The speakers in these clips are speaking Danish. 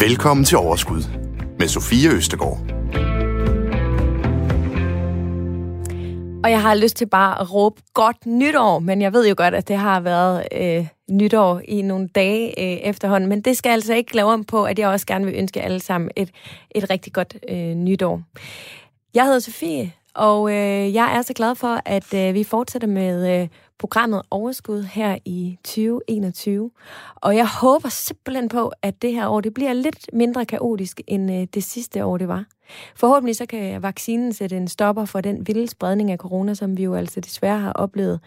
Velkommen til Overskud med Sofie Østegård. Og jeg har lyst til bare at råbe godt nytår, men jeg ved jo godt, at det har været øh, nytår i nogle dage øh, efterhånden. Men det skal altså ikke lave om på, at jeg også gerne vil ønske alle sammen et, et rigtig godt øh, nytår. Jeg hedder Sofie, og øh, jeg er så glad for, at øh, vi fortsætter med øh, programmet Overskud her i 2021. Og jeg håber simpelthen på, at det her år det bliver lidt mindre kaotisk, end øh, det sidste år det var. Forhåbentlig så kan vaccinen sætte en stopper for den vilde spredning af corona, som vi jo altså desværre har oplevet.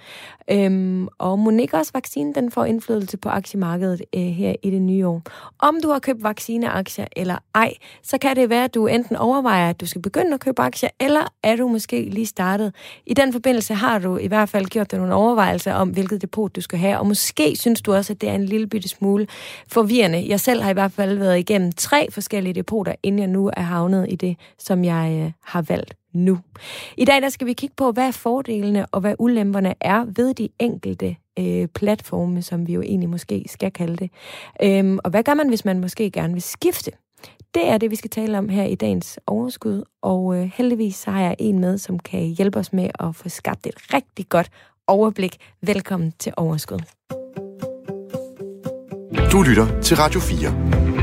Øhm, og Monika ikke også vaccinen den får indflydelse på aktiemarkedet øh, her i det nye år. Om du har købt vaccineaktier eller ej, så kan det være, at du enten overvejer, at du skal begynde at købe aktier, eller er du måske lige startet. I den forbindelse har du i hvert fald gjort dig nogle overvejelser om, hvilket depot du skal have, og måske synes du også, at det er en lille bitte smule forvirrende. Jeg selv har i hvert fald været igennem tre forskellige depoter, inden jeg nu er havnet i det det, som jeg øh, har valgt nu. I dag der skal vi kigge på, hvad fordelene og hvad ulemperne er ved de enkelte øh, platforme, som vi jo egentlig måske skal kalde det. Øhm, og hvad gør man, hvis man måske gerne vil skifte? Det er det, vi skal tale om her i dagens overskud, og øh, heldigvis så har jeg en med, som kan hjælpe os med at få skabt et rigtig godt overblik. Velkommen til Overskud. Du lytter til Radio 4.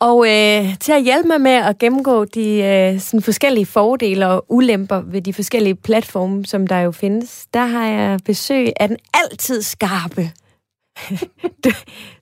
Og øh, til at hjælpe mig med at gennemgå de øh, sådan forskellige fordele og ulemper ved de forskellige platforme, som der jo findes, der har jeg besøg af den altid skarpe. du,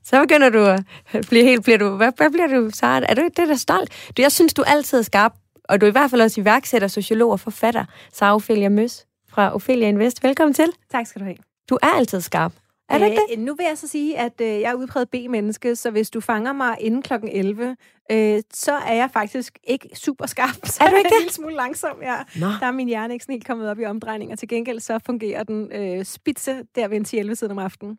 så begynder du at blive helt... Bliver du, hvad, hvad bliver du, så Er du ikke det der stolt? Du, jeg synes, du er altid skarp, og du er i hvert fald også iværksætter, sociolog og forfatter, Sara Ophelia Møs fra Ophelia Invest. Velkommen til. Tak skal du have. Du er altid skarp. Er det ikke det? Øh, nu vil jeg så sige, at øh, jeg er udpræget B-menneske, så hvis du fanger mig inden kl. 11, øh, så er jeg faktisk ikke super skarp. Så er du ikke det? en lille smule langsom, ja. Nå. Der er min hjerne ikke sådan helt kommet op i omdrejninger. Til gengæld så fungerer den øh, spidse der ved en 10 siden om aftenen.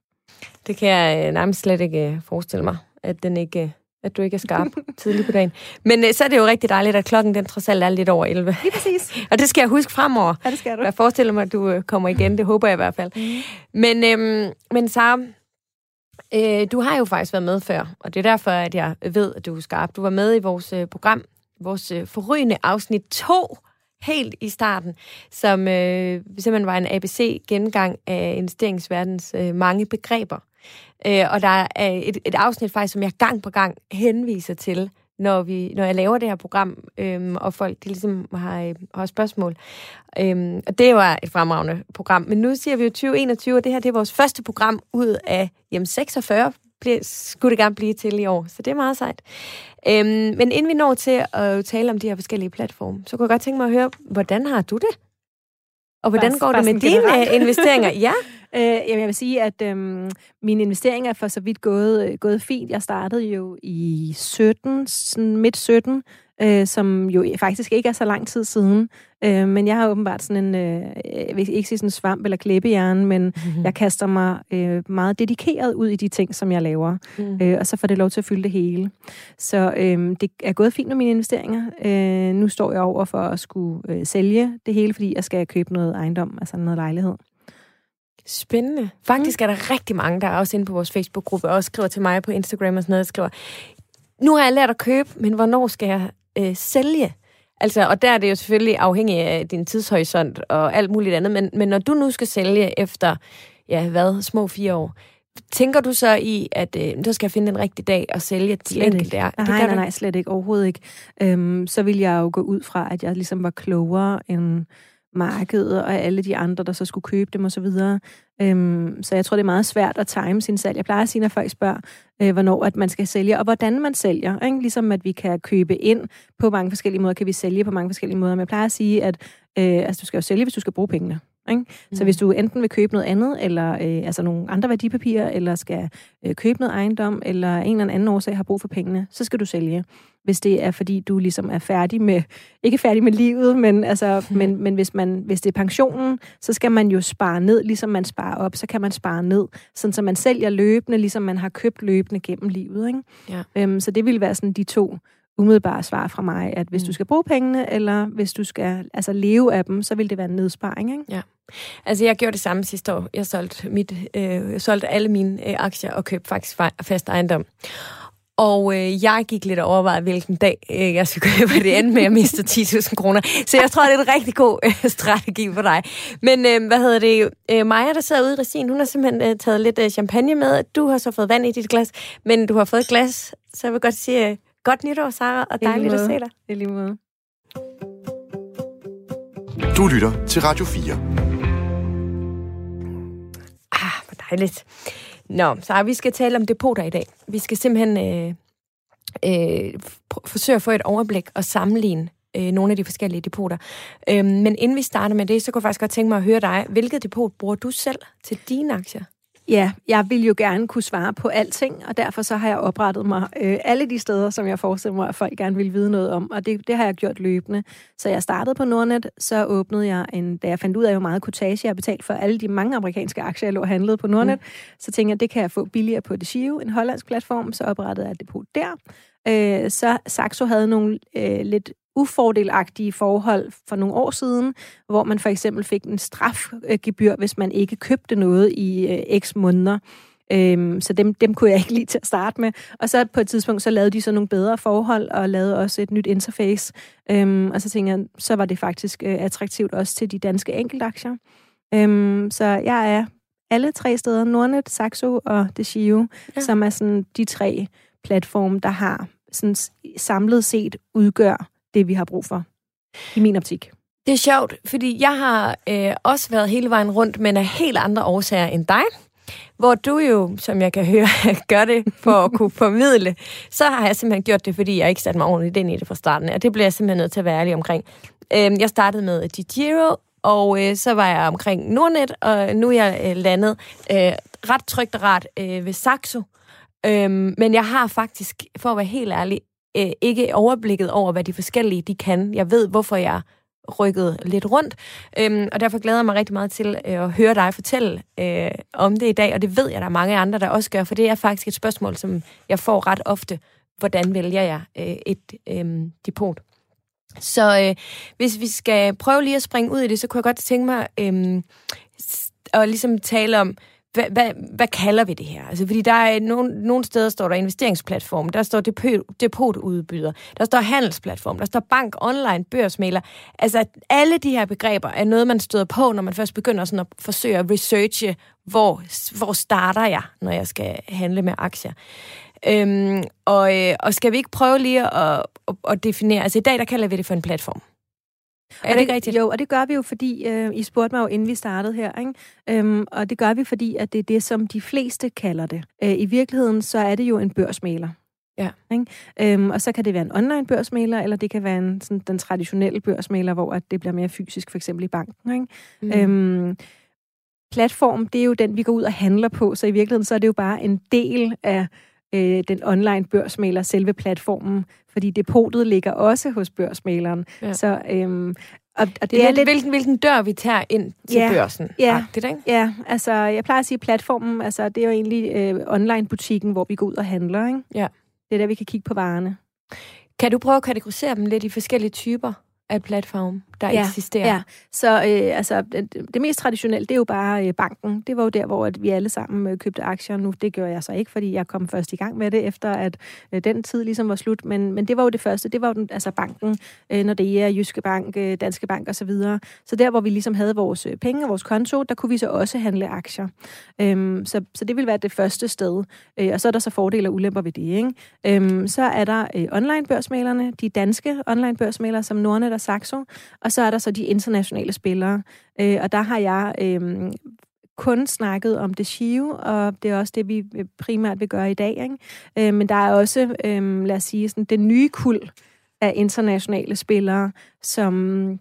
Det kan jeg øh, nærmest slet ikke øh, forestille mig, at den ikke... Øh at du ikke er skarp tidligt på dagen. Men øh, så er det jo rigtig dejligt, at klokken den trods alt er lidt over 11. Lige præcis. og det skal jeg huske fremover. Ja, det skal du. Jeg forestiller mig, at du øh, kommer igen. Det håber jeg i hvert fald. Mm. Men, øh, men Sara, øh, du har jo faktisk været med før, og det er derfor, at jeg ved, at du er skarp. Du var med i vores øh, program, vores øh, forrygende afsnit 2, helt i starten, som øh, simpelthen var en ABC-gengang af investeringsverdens øh, mange begreber. Øh, og der er et, et afsnit faktisk, som jeg gang på gang henviser til, når, vi, når jeg laver det her program, øhm, og folk de ligesom har, øh, har spørgsmål. Øhm, og det var et fremragende program. Men nu siger vi jo 2021, og det her det er vores første program ud af jamen, 46, bliver, skulle det gerne blive til i år. Så det er meget sejt. Øhm, men inden vi når til at tale om de her forskellige platforme, så kunne jeg godt tænke mig at høre, hvordan har du det? Og hvordan bare, går det med dine øh, investeringer? Ja. øh, jamen, jeg vil sige, at øhm, mine investeringer er for så vidt gået, øh, gået fint. Jeg startede jo i 17, sådan midt 17, øh, som jo faktisk ikke er så lang tid siden. Øh, men jeg har åbenbart sådan en, øh, jeg vil ikke sige sådan en svamp eller klæbehjerne, men mm-hmm. jeg kaster mig øh, meget dedikeret ud i de ting, som jeg laver. Mm. Øh, og så får det lov til at fylde det hele. Så øh, det er gået fint med mine investeringer. Øh, nu står jeg over for at skulle øh, sælge det hele, fordi jeg skal købe noget ejendom, altså noget lejlighed. Spændende. Faktisk er der rigtig mange, der er også inde på vores Facebook-gruppe, og også skriver til mig på Instagram og sådan noget, der skriver, nu har jeg lært at købe, men hvornår skal jeg øh, sælge? Altså, og der er det jo selvfølgelig afhængigt af din tidshorisont og alt muligt andet, men, men når du nu skal sælge efter, ja, hvad, små fire år, Tænker du så i, at øh, så skal jeg finde en rigtig dag og sælge de enkelte der? Nej, nej, nej, nej, slet ikke. Overhovedet ikke. Øhm, så vil jeg jo gå ud fra, at jeg ligesom var klogere end markedet og alle de andre, der så skulle købe dem osv. Øhm, så jeg tror, det er meget svært at time sin salg. Jeg plejer at sige, når folk spørger, øh, hvornår at man skal sælge, og hvordan man sælger. Ikke? Ligesom at vi kan købe ind på mange forskellige måder, kan vi sælge på mange forskellige måder. Men jeg plejer at sige, at øh, altså, du skal jo sælge, hvis du skal bruge pengene. Ikke? Mm. Så hvis du enten vil købe noget andet, eller øh, altså nogle andre værdipapirer, eller skal øh, købe noget ejendom, eller en eller anden årsag har brug for pengene, så skal du sælge. Hvis det er, fordi du ligesom er færdig med, ikke færdig med livet, men, altså, mm. men, men hvis, man, hvis det er pensionen, så skal man jo spare ned, ligesom man sparer op, så kan man spare ned, sådan så man sælger løbende, ligesom man har købt løbende gennem livet. Ikke? Ja. Øhm, så det vil være sådan de to umiddelbare svar fra mig, at hvis mm. du skal bruge pengene, eller hvis du skal altså leve af dem, så vil det være en nedsparing. Ikke? Ja. Altså, jeg gjorde det samme sidste år. Jeg solgte, mit, øh, jeg solgte alle mine øh, aktier og købte faktisk fast ejendom. Og øh, jeg gik lidt og overvejede, hvilken dag øh, jeg skulle købe, det endte med at miste 10.000 kroner. Så jeg tror, det er en rigtig god øh, strategi for dig. Men øh, hvad hedder det? Øh, Maja, der sidder ude i regien, hun har simpelthen øh, taget lidt øh, champagne med. Du har så fået vand i dit glas, men du har fået et glas. Så jeg vil godt sige øh, godt nytår, Sara, og dejligt at se dig. I lige måde. Du lytter til Radio 4. Ah, hvor dejligt. Nå, så vi skal tale om depoter i dag. Vi skal simpelthen øh, øh, forsøge at få et overblik og sammenligne øh, nogle af de forskellige depoter. Øh, men inden vi starter med det, så kunne jeg faktisk godt tænke mig at høre dig. Hvilket depot bruger du selv til dine aktier? Ja, jeg vil jo gerne kunne svare på alting, og derfor så har jeg oprettet mig øh, alle de steder, som jeg forestiller mig, at folk gerne vil vide noget om, og det, det har jeg gjort løbende. Så jeg startede på Nordnet, så åbnede jeg en, da jeg fandt ud af, hvor meget kutage jeg har betalt for alle de mange amerikanske aktier, jeg lå handlet på Nordnet, mm. så tænkte jeg, det kan jeg få billigere på Desio, en hollandsk platform, så oprettede jeg et depot der. Øh, så Saxo havde nogle øh, lidt ufordelagtige forhold for nogle år siden, hvor man for eksempel fik en strafgebyr, hvis man ikke købte noget i øh, x måneder. Øhm, så dem, dem kunne jeg ikke lige til at starte med. Og så på et tidspunkt, så lavede de så nogle bedre forhold, og lavede også et nyt interface. Øhm, og så tænkte jeg, så var det faktisk øh, attraktivt også til de danske enkeltaktier. Øhm, så jeg er alle tre steder, Nordnet, Saxo og Desio, ja. som er sådan de tre platforme, der har sådan samlet set udgør det, vi har brug for, i min optik. Det er sjovt, fordi jeg har øh, også været hele vejen rundt, men af helt andre årsager end dig. Hvor du jo, som jeg kan høre, gør det for at kunne formidle, så har jeg simpelthen gjort det, fordi jeg ikke satte mig ordentligt ind i det fra starten. Og det bliver jeg simpelthen nødt til at være ærlig omkring. Øh, jeg startede med DiGiro, og øh, så var jeg omkring Nordnet, og nu er jeg øh, landet øh, ret trygt og rart øh, ved Saxo. Øh, men jeg har faktisk, for at være helt ærlig, øh, ikke overblikket over, hvad de forskellige de kan. Jeg ved, hvorfor jeg rykket lidt rundt, øhm, og derfor glæder jeg mig rigtig meget til øh, at høre dig fortælle øh, om det i dag, og det ved jeg, der er mange andre, der også gør, for det er faktisk et spørgsmål, som jeg får ret ofte. Hvordan vælger jeg øh, et øh, depot? Så øh, hvis vi skal prøve lige at springe ud i det, så kunne jeg godt tænke mig øh, at ligesom tale om, hvad, hvad, hvad kalder vi det her? Altså, fordi der er nogle, nogle steder står der investeringsplatform, der står depot, depotudbyder, der står handelsplatform, der står bank, online, børsmæler. Altså, alle de her begreber er noget, man støder på, når man først begynder sådan at forsøge at researche, hvor, hvor starter jeg, når jeg skal handle med aktier. Øhm, og, øh, og skal vi ikke prøve lige at, at, at definere, altså i dag, der kalder vi det for en platform. Er det, det rigtigt? Jo, og det gør vi jo, fordi øh, I spurgte mig jo, inden vi startede her, ikke? Øhm, og det gør vi, fordi at det er det, som de fleste kalder det. Øh, I virkeligheden, så er det jo en børsmaler. Ja. Ikke? Øhm, og så kan det være en online børsmaler, eller det kan være en, sådan, den traditionelle børsmaler, hvor at det bliver mere fysisk, for eksempel i banken. Ikke? Mm. Øhm, platform, det er jo den, vi går ud og handler på, så i virkeligheden så er det jo bare en del af øh, den online børsmaler, selve platformen, fordi depotet ligger også hos børsmaleren. Ja. Så, øhm, og, og det, det er, er lidt, hvilken, hvilken dør vi tager ind til ja, børsen. Ja, det, ikke? ja, altså jeg plejer at sige platformen, altså det er jo egentlig øh, online-butikken, hvor vi går ud og handler. Ikke? Ja. Det er der, vi kan kigge på varerne. Kan du prøve at kategorisere dem lidt i forskellige typer? af platform, der ja, eksisterer. Ja, så øh, altså, det, det mest traditionelle, det er jo bare øh, banken. Det var jo der, hvor at vi alle sammen øh, købte aktier. Nu, det gør jeg så ikke, fordi jeg kom først i gang med det, efter at øh, den tid ligesom var slut. Men, men det var jo det første. Det var jo den, altså banken, øh, når det er Jyske Bank, øh, Danske Bank osv. Så, videre. så der, hvor vi ligesom havde vores øh, penge og vores konto, der kunne vi så også handle aktier. Øhm, så, så det vil være det første sted. Øh, og så er der så fordele og ulemper ved det. Ikke? Øhm, så er der øh, online-børsmalerne, de danske online-børsmalere, som Nordnet og Saxo, og så er der så de internationale spillere. Øh, og der har jeg øh, kun snakket om det Shio, og det er også det, vi øh, primært vil gøre i dag. Ikke? Øh, men der er også, øh, lad os sige, sådan, den nye kul af internationale spillere, som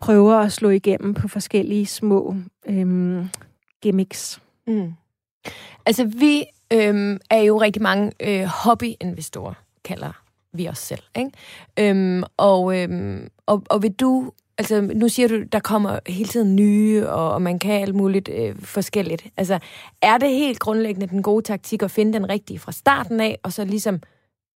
prøver at slå igennem på forskellige små øh, gimmicks. Mm. Altså, vi øh, er jo rigtig mange øh, hobbyinvestorer, kalder vi os selv. Ikke? Øhm, og, øhm, og, og vil du, altså nu siger du, der kommer hele tiden nye, og, og man kan alt muligt øh, forskelligt. Altså, er det helt grundlæggende den gode taktik at finde den rigtige fra starten af, og så ligesom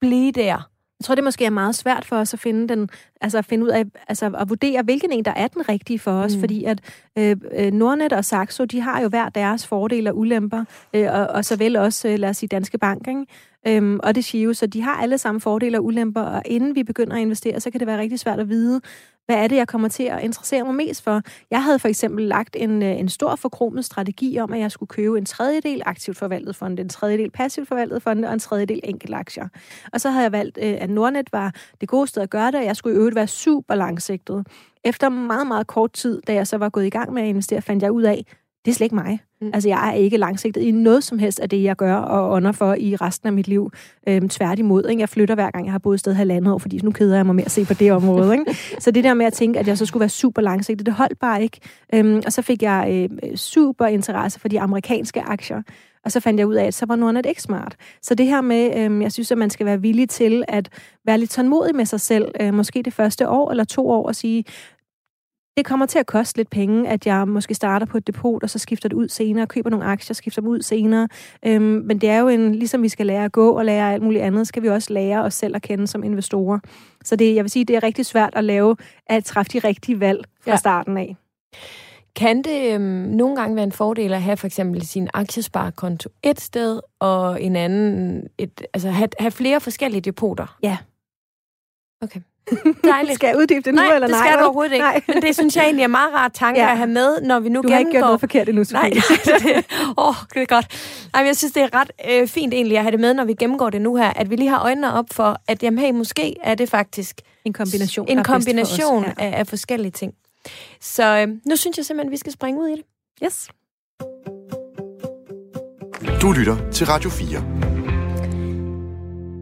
blive der, Jeg tror, det måske er meget svært for os at finde den, altså at finde ud af, altså at vurdere, hvilken en, der er den rigtige for os, mm. fordi at øh, øh, Nordnet og Saxo, de har jo hver deres fordele og ulemper, øh, og, og såvel også, øh, lad os sige, Danske Bank, ikke? Øhm, og det Shio, så de har alle samme fordele og ulemper, og inden vi begynder at investere, så kan det være rigtig svært at vide, hvad er det, jeg kommer til at interessere mig mest for? Jeg havde for eksempel lagt en, øh, en stor forkromet strategi om, at jeg skulle købe en tredjedel aktivt forvaltet fond, en tredjedel passivt forvaltet fond og en tredjedel enkelt aktier. Og så havde jeg valgt, øh, at Nordnet var det gode sted at gøre det, og jeg skulle i øvrigt være super langsigtet. Efter meget, meget kort tid, da jeg så var gået i gang med at investere, fandt jeg ud af, det er slet ikke mig. Mm. Altså, jeg er ikke langsigtet i noget som helst af det, jeg gør og under for i resten af mit liv. Øhm, tværtimod, ikke? Jeg flytter hver gang, jeg har boet et sted halvandet år, fordi nu keder jeg mig med at se på det område. Ikke? så det der med at tænke, at jeg så skulle være super langsigtet, det holdt bare ikke. Øhm, og så fik jeg øh, super interesse for de amerikanske aktier. Og så fandt jeg ud af, at så var Nordnet ikke smart. Så det her med, øh, jeg synes, at man skal være villig til at være lidt tålmodig med sig selv, øh, måske det første år eller to år, og sige, det kommer til at koste lidt penge, at jeg måske starter på et depot, og så skifter det ud senere, køber nogle aktier, skifter dem ud senere. Øhm, men det er jo en, ligesom vi skal lære at gå og lære alt muligt andet, skal vi også lære os selv at kende som investorer. Så det, jeg vil sige, det er rigtig svært at lave, at træffe de rigtige valg fra ja. starten af. Kan det øhm, nogle gange være en fordel at have for eksempel sin aktiesparekonto et sted, og en anden, et, altså have, have flere forskellige depoter? Ja. Okay. Dejligt. skal jeg uddybe det nu, nej, eller nej? det skal du overhovedet ikke. Nej. Men det synes jeg egentlig er meget rart tanke ja. at have med, når vi nu du gennemgår... Du har ikke gjort noget forkert endnu, Nej, det, åh, det er godt. Nej, men jeg synes, det er ret øh, fint egentlig at have det med, når vi gennemgår det nu her, at vi lige har øjnene op for, at jamen, hey, måske er det faktisk... En kombination. En kombination ja. af, af forskellige ting. Så øh, nu synes jeg simpelthen, at vi skal springe ud i det. Yes. Du lytter til Radio 4.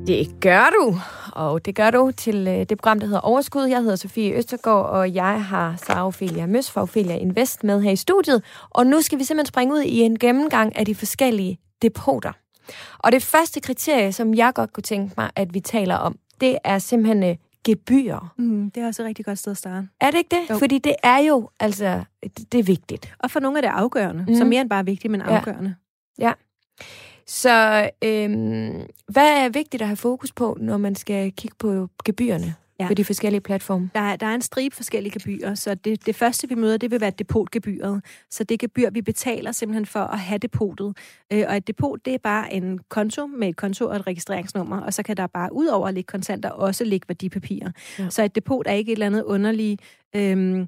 Det gør du og det gør du til øh, det program, der hedder Overskud. Jeg hedder Sofie Østergaard, og jeg har Sara Ophelia Møs fra Ophelia Invest med her i studiet. Og nu skal vi simpelthen springe ud i en gennemgang af de forskellige depoter. Og det første kriterie, som jeg godt kunne tænke mig, at vi taler om, det er simpelthen øh, gebyrer. Mm, det er også et rigtig godt sted at starte. Er det ikke det? Jo. Fordi det er jo, altså, det, det er vigtigt. Og for nogle er det afgørende. Mm. Så mere end bare vigtigt, men afgørende. Ja. ja. Så øhm, hvad er vigtigt at have fokus på, når man skal kigge på gebyrerne? ja. på de forskellige platforme? Der er, der er en stribe forskellige gebyrer, så det, det første, vi møder, det vil være depotgebyret. Så det gebyr, vi betaler simpelthen for at have depotet. Øh, og et depot, det er bare en konto med et konto og et registreringsnummer, og så kan der bare ud over at ligge kontanter også ligge værdipapirer. Ja. Så et depot er ikke et eller andet underligt øhm,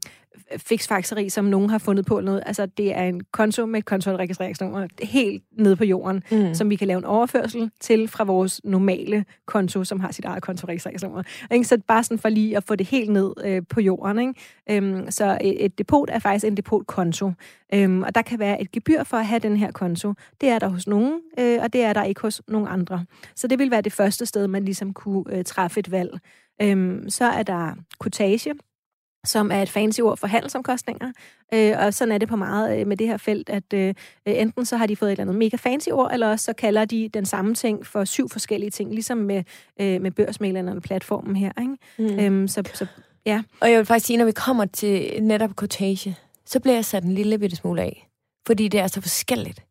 fiksfakseri, som nogen har fundet på noget. Altså, det er en konto med et kontoregistreringsnummer helt nede på jorden, mm. som vi kan lave en overførsel til fra vores normale konto, som har sit eget kontoregistreringsnummer. Ikke? Så bare sådan for lige at få det helt ned øh, på jorden. Ikke? Øhm, så et, et depot er faktisk en depotkonto. Øhm, og der kan være et gebyr for at have den her konto. Det er der hos nogen, øh, og det er der ikke hos nogen andre. Så det vil være det første sted, man ligesom kunne øh, træffe et valg. Øhm, så er der kortage, som er et fancy ord for handelsomkostninger. Øh, og sådan er det på meget øh, med det her felt, at øh, enten så har de fået et eller andet mega fancy ord, eller også så kalder de den samme ting for syv forskellige ting, ligesom med, øh, med børsmælerne og platformen her. Ikke? Mm. Øhm, så, så, ja. Og jeg vil faktisk sige, når vi kommer til netop kortage, så bliver jeg sat en lille bitte smule af. Fordi det er så forskelligt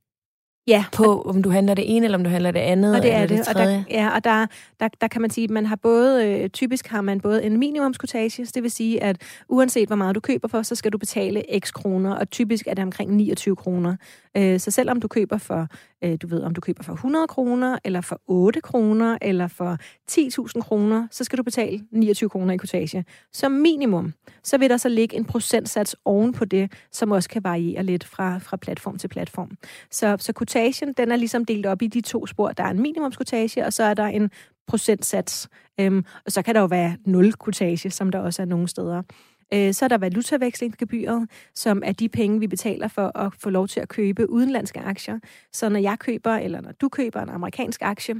ja. på, om du handler det ene, eller om du handler det andet, og det er det, det. Og der, ja, og der, der, der kan man sige, at man har både, øh, typisk har man både en minimumskotage, det vil sige, at uanset hvor meget du køber for, så skal du betale x kroner, og typisk er det omkring 29 kroner. Øh, så selvom du køber for, øh, du ved, om du køber for 100 kroner, eller for 8 kroner, eller for 10.000 kroner, så skal du betale 29 kroner i kortage. Som minimum, så vil der så ligge en procentsats oven på det, som også kan variere lidt fra, fra platform til platform. Så, så kortagen, den er ligesom delt op i de to spor. Der er en minimumskortage, og så er der en procentsats. Øhm, og så kan der jo være nul kortage, som der også er nogle steder. Øh, så er der valutavekslingsgebyret, som er de penge, vi betaler for at få lov til at købe udenlandske aktier. Så når jeg køber, eller når du køber en amerikansk aktie,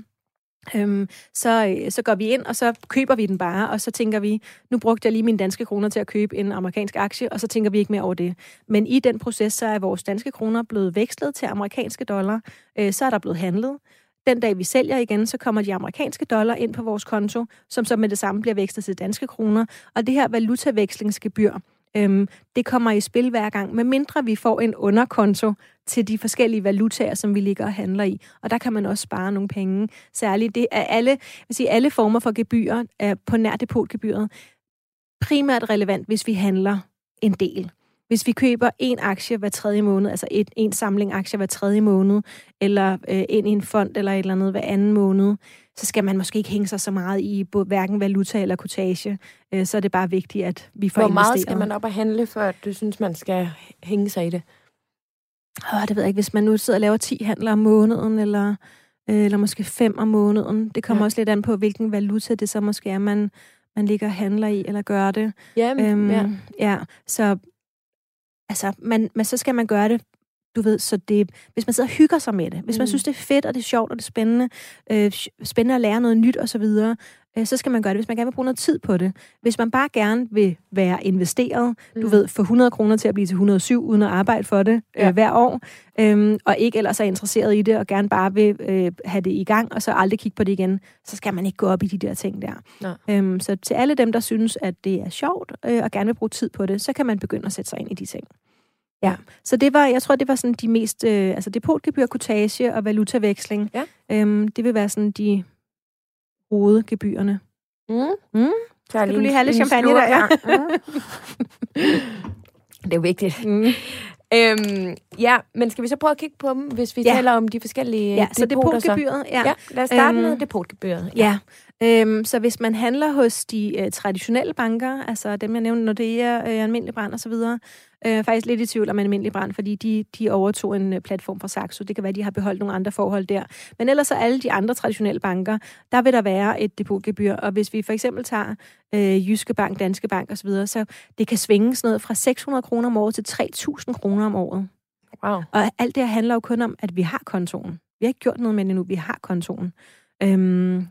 Øhm, så, øh, så går vi ind, og så køber vi den bare, og så tænker vi, nu brugte jeg lige mine danske kroner til at købe en amerikansk aktie, og så tænker vi ikke mere over det. Men i den proces, så er vores danske kroner blevet vekslet til amerikanske dollar, øh, så er der blevet handlet, den dag vi sælger igen, så kommer de amerikanske dollar ind på vores konto, som så med det samme bliver vækstet til danske kroner. Og det her valutavekslingsgebyr Øhm, det kommer i spil hver gang, medmindre vi får en underkonto til de forskellige valutaer, som vi ligger og handler i. Og der kan man også spare nogle penge. Særligt det er alle, vil sige, alle former for gebyrer er på nær depotgebyret primært relevant, hvis vi handler en del. Hvis vi køber en aktie hver tredje måned, altså et, en samling aktier hver tredje måned, eller øh, ind i en fond eller et eller andet hver anden måned, så skal man måske ikke hænge sig så meget i både, hverken valuta eller kortage. Øh, så er det bare vigtigt, at vi får Hvor meget investeret. skal man op og handle, før du synes, man skal hænge sig i det? Åh, det ved jeg ikke. Hvis man nu sidder og laver 10 handler om måneden, eller, øh, eller måske 5 om måneden. Det kommer ja. også lidt an på, hvilken valuta det så måske er, man, man ligger og handler i, eller gør det. Jamen, øhm, ja. ja. Så altså, man, men så skal man gøre det du ved, så det, hvis man sidder og hygger sig med det, hvis mm. man synes, det er fedt, og det er sjovt, og det er spændende, øh, spændende at lære noget nyt og så videre, så skal man gøre det, hvis man gerne vil bruge noget tid på det. Hvis man bare gerne vil være investeret, mm. du ved, få 100 kroner til at blive til 107, uden at arbejde for det øh, ja. hver år, øh, og ikke ellers er interesseret i det, og gerne bare vil øh, have det i gang, og så aldrig kigge på det igen, så skal man ikke gå op i de der ting der. Øh, så til alle dem, der synes, at det er sjovt, øh, og gerne vil bruge tid på det, så kan man begynde at sætte sig ind i de ting. Ja, så det var, jeg tror, det var sådan de mest, øh, altså depotgebyr, kortage og valutaveksling. Ja. Øhm, det vil være sådan de hovedgebyrerne. Mm. Mm. Kan du lige have lidt champagne der? Ja. Mm. det er vigtigt. Mm. Øhm, ja, men skal vi så prøve at kigge på dem, hvis vi ja. taler om de forskellige ja, så depotgebyret, ja. ja. lad os starte øhm, med depotgebyret. Ja, ja. Øhm, så hvis man handler hos de øh, traditionelle banker, altså dem jeg nævnte, Nordea, øh, Almindelig Brand og så videre, øh, faktisk lidt i tvivl om Almindelig Brand, fordi de, de overtog en øh, platform fra Saxo. Det kan være, de har beholdt nogle andre forhold der. Men ellers så alle de andre traditionelle banker, der vil der være et depotgebyr. Og hvis vi for eksempel tager øh, Jyske Bank, Danske Bank osv., så, så det kan svinge sådan noget fra 600 kroner om året til 3.000 kroner om året. Wow. Og alt det handler jo kun om, at vi har kontoen. Vi har ikke gjort noget med det nu, vi har kontoen. Øhm,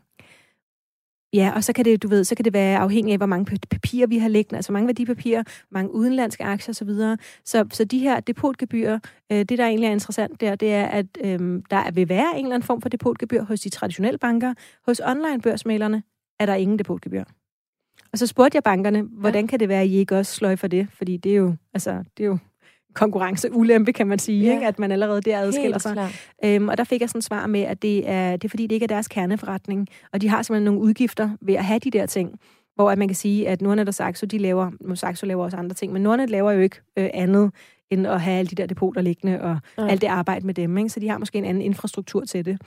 Ja, og så kan det, du ved, så kan det være afhængigt af, hvor mange papirer vi har liggende, altså mange værdipapirer, mange udenlandske aktier osv. Så, så, så de her depotgebyr, øh, det der egentlig er interessant der, det er, at øh, der vil være en eller anden form for depotgebyr hos de traditionelle banker. Hos online-børsmalerne er der ingen depotgebyr. Og så spurgte jeg bankerne, hvordan ja. kan det være, at I ikke også sløj for det? Fordi det er jo, altså, det er jo konkurrenceulempe, kan man sige, ja. ikke? at man allerede der adskiller sig. Øhm, og der fik jeg sådan svar med, at det er, det er fordi, det ikke er deres kerneforretning, og de har simpelthen nogle udgifter ved at have de der ting. Hvor at man kan sige, at Nordnet og Saxo, de laver, nu Saxo laver også andre ting, men Nordnet laver jo ikke øh, andet end at have alle de der depoter liggende og ja. alt det arbejde med dem. Ikke? Så de har måske en anden infrastruktur til det.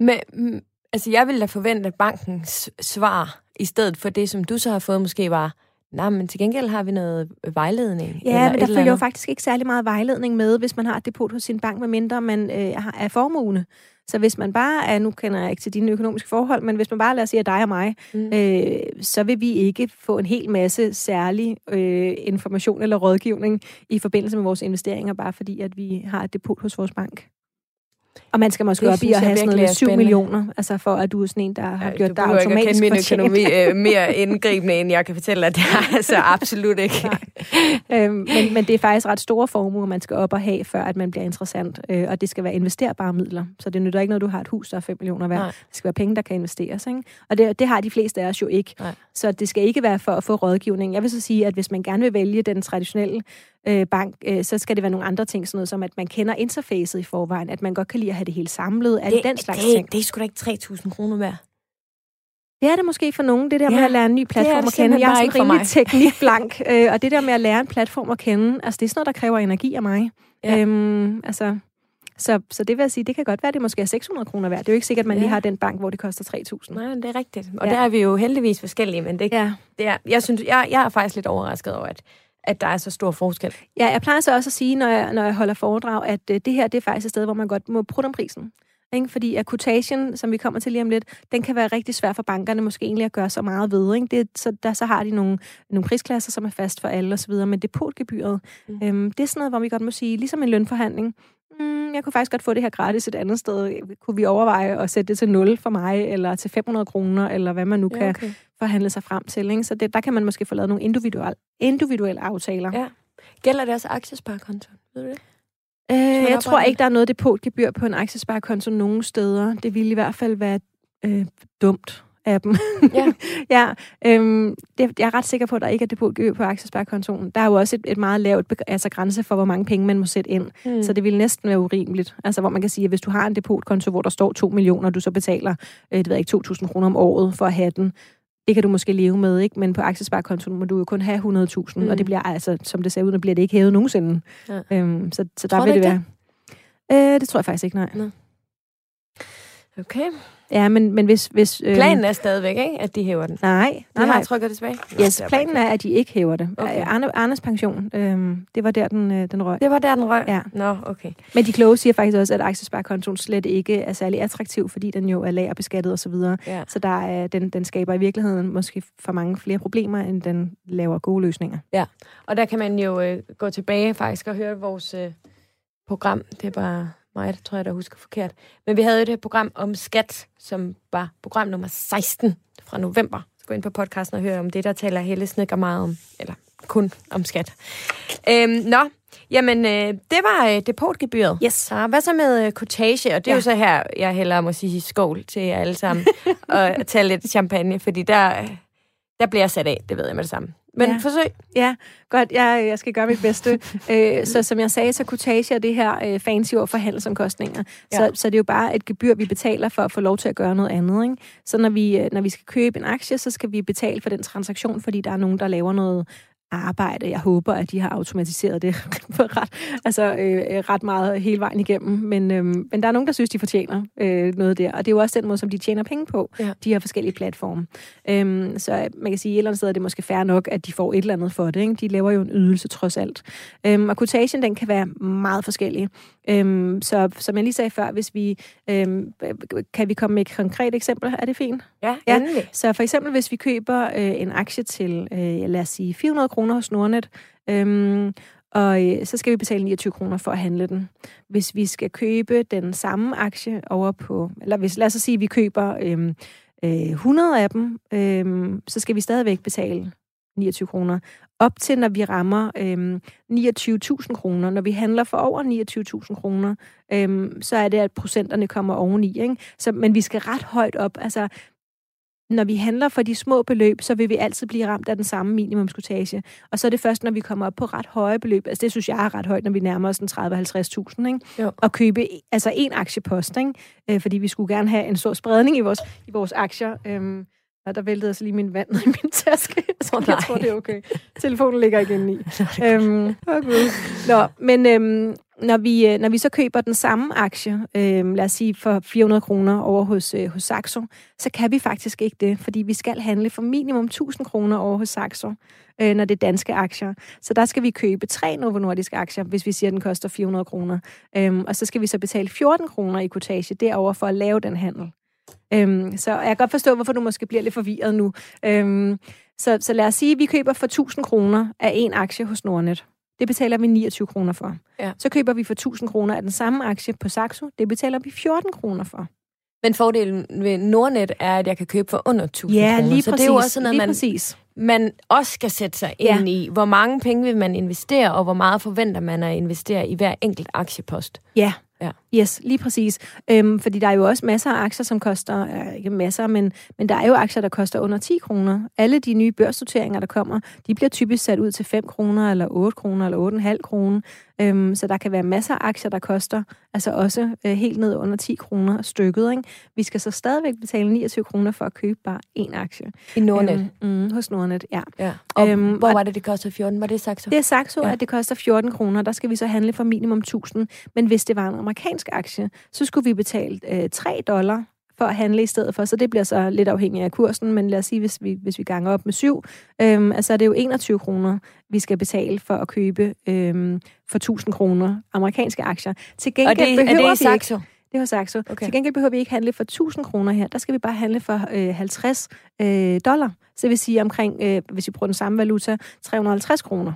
Men mm, altså, jeg ville da forvente, at bankens svar, i stedet for det, som du så har fået, måske var, Nej, men til gengæld har vi noget vejledning. Ja, eller men der følger jo faktisk ikke særlig meget vejledning med, hvis man har et depot hos sin bank, medmindre man øh, er formuende. Så hvis man bare er, nu kender jeg ikke til dine økonomiske forhold, men hvis man bare lader sige dig og mig, mm. øh, så vil vi ikke få en hel masse særlig øh, information eller rådgivning i forbindelse med vores investeringer, bare fordi at vi har et depot hos vores bank. Og man skal måske det op i at have sådan noget med 7 millioner, altså for at du er sådan en, der har ja, gjort dig automatisk Du min økonomi øh, mere indgribende, end jeg kan fortælle at det er altså absolut ikke. øhm, men, men det er faktisk ret store formuer, man skal op og have, før at man bliver interessant. Øh, og det skal være investerbare midler. Så det nytter ikke, når du har et hus, der er 5 millioner værd. Nej. Det skal være penge, der kan investeres. Ikke? Og det, det har de fleste af os jo ikke. Nej. Så det skal ikke være for at få rådgivning. Jeg vil så sige, at hvis man gerne vil vælge den traditionelle øh, bank, øh, så skal det være nogle andre ting, sådan noget som, at man kender interfacet i forvejen, at man godt kan lide at have det hele samlet, alt den slags det, ting. Det er sgu da ikke 3.000 kroner værd. Det er det måske for nogen, det der ja, med at lære en ny platform at kende. Jeg er sådan rimelig teknikblank, øh, og det der med at lære en platform at kende, altså det er sådan noget, der kræver energi af mig. Ja. Øhm, altså, så, så det vil jeg sige, det kan godt være, at det måske er 600 kroner værd. Det er jo ikke sikkert, at man ja. lige har den bank, hvor det koster 3.000. Nej, det er rigtigt. Og ja. der er vi jo heldigvis forskellige, men det, ja. det er, jeg, synes, jeg, jeg er faktisk lidt overrasket over, at at der er så stor forskel. Ja, jeg plejer så også at sige, når jeg, når jeg holder foredrag, at øh, det her det er faktisk et sted, hvor man godt må prutte om prisen. Ikke? Fordi akutagen, som vi kommer til lige om lidt, den kan være rigtig svær for bankerne måske egentlig at gøre så meget ved. Ikke? Det, så, der, så har de nogle, nogle prisklasser, som er fast for alle osv., men depotgebyret, mm. øhm, det er sådan noget, hvor vi godt må sige, ligesom en lønforhandling, mm, jeg kunne faktisk godt få det her gratis et andet sted. Kunne vi overveje at sætte det til 0 for mig, eller til 500 kroner, eller hvad man nu ja, okay. kan forhandle sig frem til. Ikke? Så det, der kan man måske få lavet nogle individuelle, individuelle aftaler. Ja. Gælder det også aktiesparekonto? Ved du det? Øh, jeg tror ikke, der er noget depotgebyr på en aktiesparekonto nogen steder. Det ville i hvert fald være øh, dumt af dem. Ja. ja øhm, det, jeg er ret sikker på, at der ikke er depotgebyr på aktiesparekontoen. Der er jo også et, et meget lavt altså grænse for, hvor mange penge man må sætte ind. Mm. Så det vil næsten være urimeligt. Altså, hvor man kan sige, at hvis du har en depotkonto, hvor der står 2 millioner, og du så betaler øh, det ved ikke, 2.000 kroner om året for at have den, det kan du måske leve med, ikke? Men på aktiesparekontoen må du jo kun have 100.000, Mm. og det bliver altså, som det ser ud, nu bliver det ikke hævet nogensinde. Ja. Øhm, så, så der Tror vil det være... Øh, det tror jeg faktisk ikke, nej. Okay. Ja, men, men hvis... hvis øh, Planen er stadigvæk, ikke, at de hæver den. Nej, De nej, har nej. trykket det tilbage? Yes, planen er, at de ikke hæver det. Okay. Okay. Arne, Arnes pension, øhm, det var der, den, øh, den røg. Det var der, den røg? Ja. Nå, okay. Men de kloge siger faktisk også, at aktiesparekontoen slet ikke er særlig attraktiv, fordi den jo er lagerbeskattet osv. Så, Ja. så der er, den, den skaber i virkeligheden måske for mange flere problemer, end den laver gode løsninger. Og der kan man jo øh, gå tilbage faktisk og høre vores øh, program. Det er bare mig, tror jeg, der husker forkert. Men vi havde jo det her program om skat, som var program nummer 16 fra november. Så gå ind på podcasten og hør om det, der taler Helle Snikker meget om. Eller kun om skat. Øhm, nå, jamen, øh, det var øh, depotgebyret. Yes. Så hvad så med øh, cottage? Og det er Ja. jo så her, jeg hellere må sige skål til jer alle sammen. og tage lidt champagne, fordi der, øh, der bliver jeg sat af, det ved jeg med det samme. Men Ja. forsøg. Ja, godt. Jeg, jeg skal gøre mit bedste. øh, så som jeg sagde, så kortage er det her øh, fancy ord for handelsomkostninger. Ja. Så, så det er jo bare et gebyr, vi betaler for at få lov til at gøre noget andet. Ikke? Så når vi, øh, når vi skal købe en aktie, så skal vi betale for den transaktion, fordi der er nogen, der laver noget arbejde. Jeg håber, at de har automatiseret det ret, altså, øh, ret meget hele vejen igennem. Men, øh, men der er nogen, der synes, de fortjener øh, noget der. Og det er jo også den måde, som de tjener penge på, Ja. de her forskellige platforme. Øhm, så man kan sige, at et eller andet sted er det måske fair nok, at de får et eller andet for det. Ikke? De laver jo en ydelse trods alt. Øhm, og quotation, den kan være meget forskellig. Øhm, så som jeg lige sagde før, hvis vi, øhm, kan vi komme med et konkret eksempel? Er det fint? Ja, Ja. endelig. Så for eksempel, hvis vi køber øh, en aktie til, øh, lad os sige, 400 kroner hos Nordnet, øhm, og øh, så skal vi betale 29 kroner for at handle den. Hvis vi skal købe den samme aktie over på, eller hvis, lad os så sige, at vi køber øhm, øh, 100 af dem, øhm, så skal vi stadigvæk betale 29 kroner. Op til, når vi rammer øhm, 29.000 kroner. Når vi handler for over 29.000 kroner, øhm, så er det, at procenterne kommer oveni. Ikke? Så, men vi skal ret højt op. Altså, når vi handler for de små beløb, så vil vi altid blive ramt af den samme minimumskutage. Og så er det først, når vi kommer op på ret høje beløb, altså det synes jeg er ret højt, når vi nærmer os den 30-50.000, ikke? Jo. Og købe altså en aktiepost, ikke? Øh, fordi vi skulle gerne have en stor spredning i vores, i vores aktier. Øhm, og der væltede altså lige min vand i min taske. Så Åh, jeg tror, det er okay. Telefonen ligger igen i. øhm, oh Gud. Nå, men øhm, når, vi, øh, når vi så køber den samme aktie, øhm, lad os sige for 400 kroner over hos, øh, hos Saxo, så kan vi faktisk ikke det, fordi vi skal handle for minimum 1000 kroner over hos Saxo, øh, når det er danske aktier. Så der skal vi købe tre Novo Nordisk aktier, hvis vi siger, at den koster 400 kroner. Øhm, og så skal vi så betale 14 kroner i kortage derover for at lave den handel. Øhm, så jeg kan godt forstå, hvorfor du måske bliver lidt forvirret nu. Øhm, så, så lad os sige, at vi køber for 1000 kroner af en aktie hos Nordnet. Det betaler vi 29 kroner for. Ja. Så køber vi for 1000 kroner af den samme aktie på Saxo. Det betaler vi 14 kroner for. Men fordelen ved Nordnet er, at jeg kan købe for under 1000 Ja, kroner. lige så præcis. det er jo også noget, man, præcis. man også skal sætte sig Ja. ind i. Hvor mange penge vil man investere, og hvor meget forventer man at investere i hver enkelt aktiepost? Ja. Ja. Yes, lige præcis. Øhm, fordi der er jo også masser af aktier, som koster, øh, ikke masser, men, men der er jo aktier, der koster under 10 kroner. Alle de nye børsnoteringer, der kommer, de bliver typisk sat ud til 5 kroner, eller 8 kroner, eller 8,5 kroner. Øhm, så der kan være masser af aktier, der koster altså også øh, helt ned under 10 kroner stykket. Ikke? Vi skal så stadigvæk betale 29 kroner for at købe bare én aktie. I Nordnet? Øhm, mm, hos Nordnet, ja. ja. Og øhm, hvor var det, det kostede 14? Var det sagt så? Det er sagt så, Ja. ja. at det koster 14 kroner. Der skal vi så handle for minimum 1000. Men hvis det var en amerikansk aktie, så skulle vi betale øh, 3 dollar for at handle i stedet for. Så det bliver så lidt afhængigt af kursen, men lad os sige, hvis vi, hvis vi ganger op med 7, øhm, altså er det jo 21 kroner, vi skal betale for at købe øhm, for 1000 kroner amerikanske aktier. Til Og gengæld det, er behøver det i vi ikke, Saxo? det var Saxo. Okay. Til gengæld behøver vi ikke handle for 1000 kroner her. Der skal vi bare handle for øh, 50 øh, dollar. Så det vil sige omkring, øh, hvis vi bruger den samme valuta, 350 kroner.